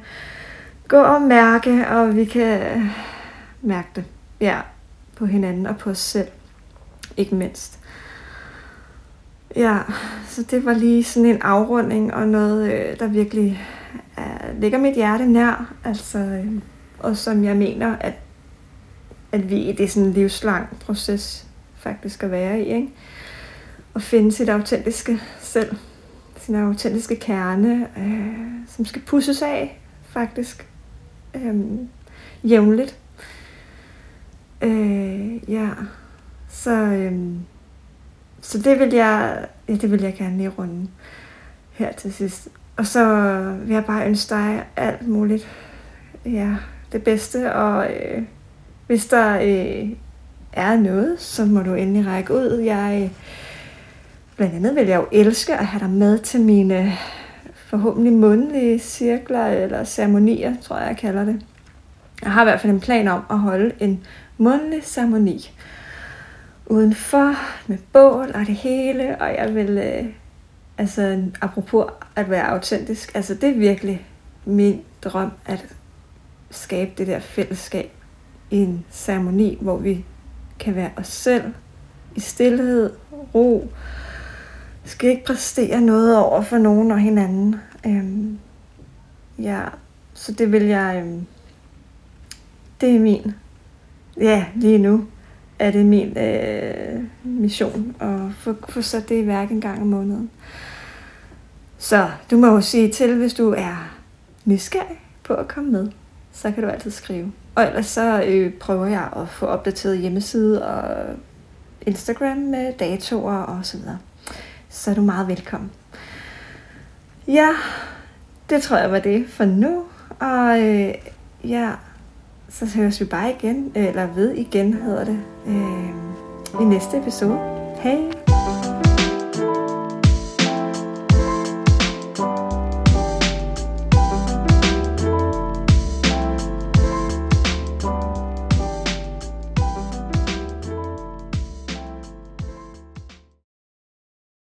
gå og mærke, og vi kan mærke det. Ja, på hinanden og på os selv. Ikke mindst. Ja, så det var lige sådan en afrunding og noget, øh, der virkelig uh, ligger mit hjerte nær. Altså, øh, og som jeg mener, at, at vi det er sådan en livslang proces faktisk at være i. Ikke? At finde sit autentiske selv, sin autentiske kerne, øh, som skal pusses af faktisk øh, jævnligt. Øh, ja, så, øh, så det vil jeg, ja, det vil jeg gerne lige runde her til sidst. Og så vil jeg bare ønske dig alt muligt, ja, det bedste, og øh, hvis der øh, er noget, så må du endelig række ud. Jeg, blandt andet vil jeg jo elske at have dig med til mine forhåbentlig mundlige cirkler eller ceremonier, tror jeg, jeg kalder det. Jeg har i hvert fald en plan om at holde en mundlig ceremoni udenfor med bål og det hele, og jeg vil, øh, altså apropos at være autentisk, altså det er virkelig min drøm at skabe det der fællesskab i en ceremoni, hvor vi kan være os selv i stillhed, ro, skal ikke præstere noget over for nogen og hinanden. Øhm, ja, så det vil jeg, øhm, det er min, ja, lige nu er det min øh, mission at få, få sat det i værk en gang om måneden. Så du må jo sige til, hvis du er nysgerrig på at komme med, så kan du altid skrive. Og ellers så øh, prøver jeg at få opdateret hjemmeside og Instagram med datoer og så videre. Så er du meget velkommen. Ja, det tror jeg var det for nu. Og øh, ja, så høres vi bare igen, eller ved igen hedder det, øh, i næste episode. Hej!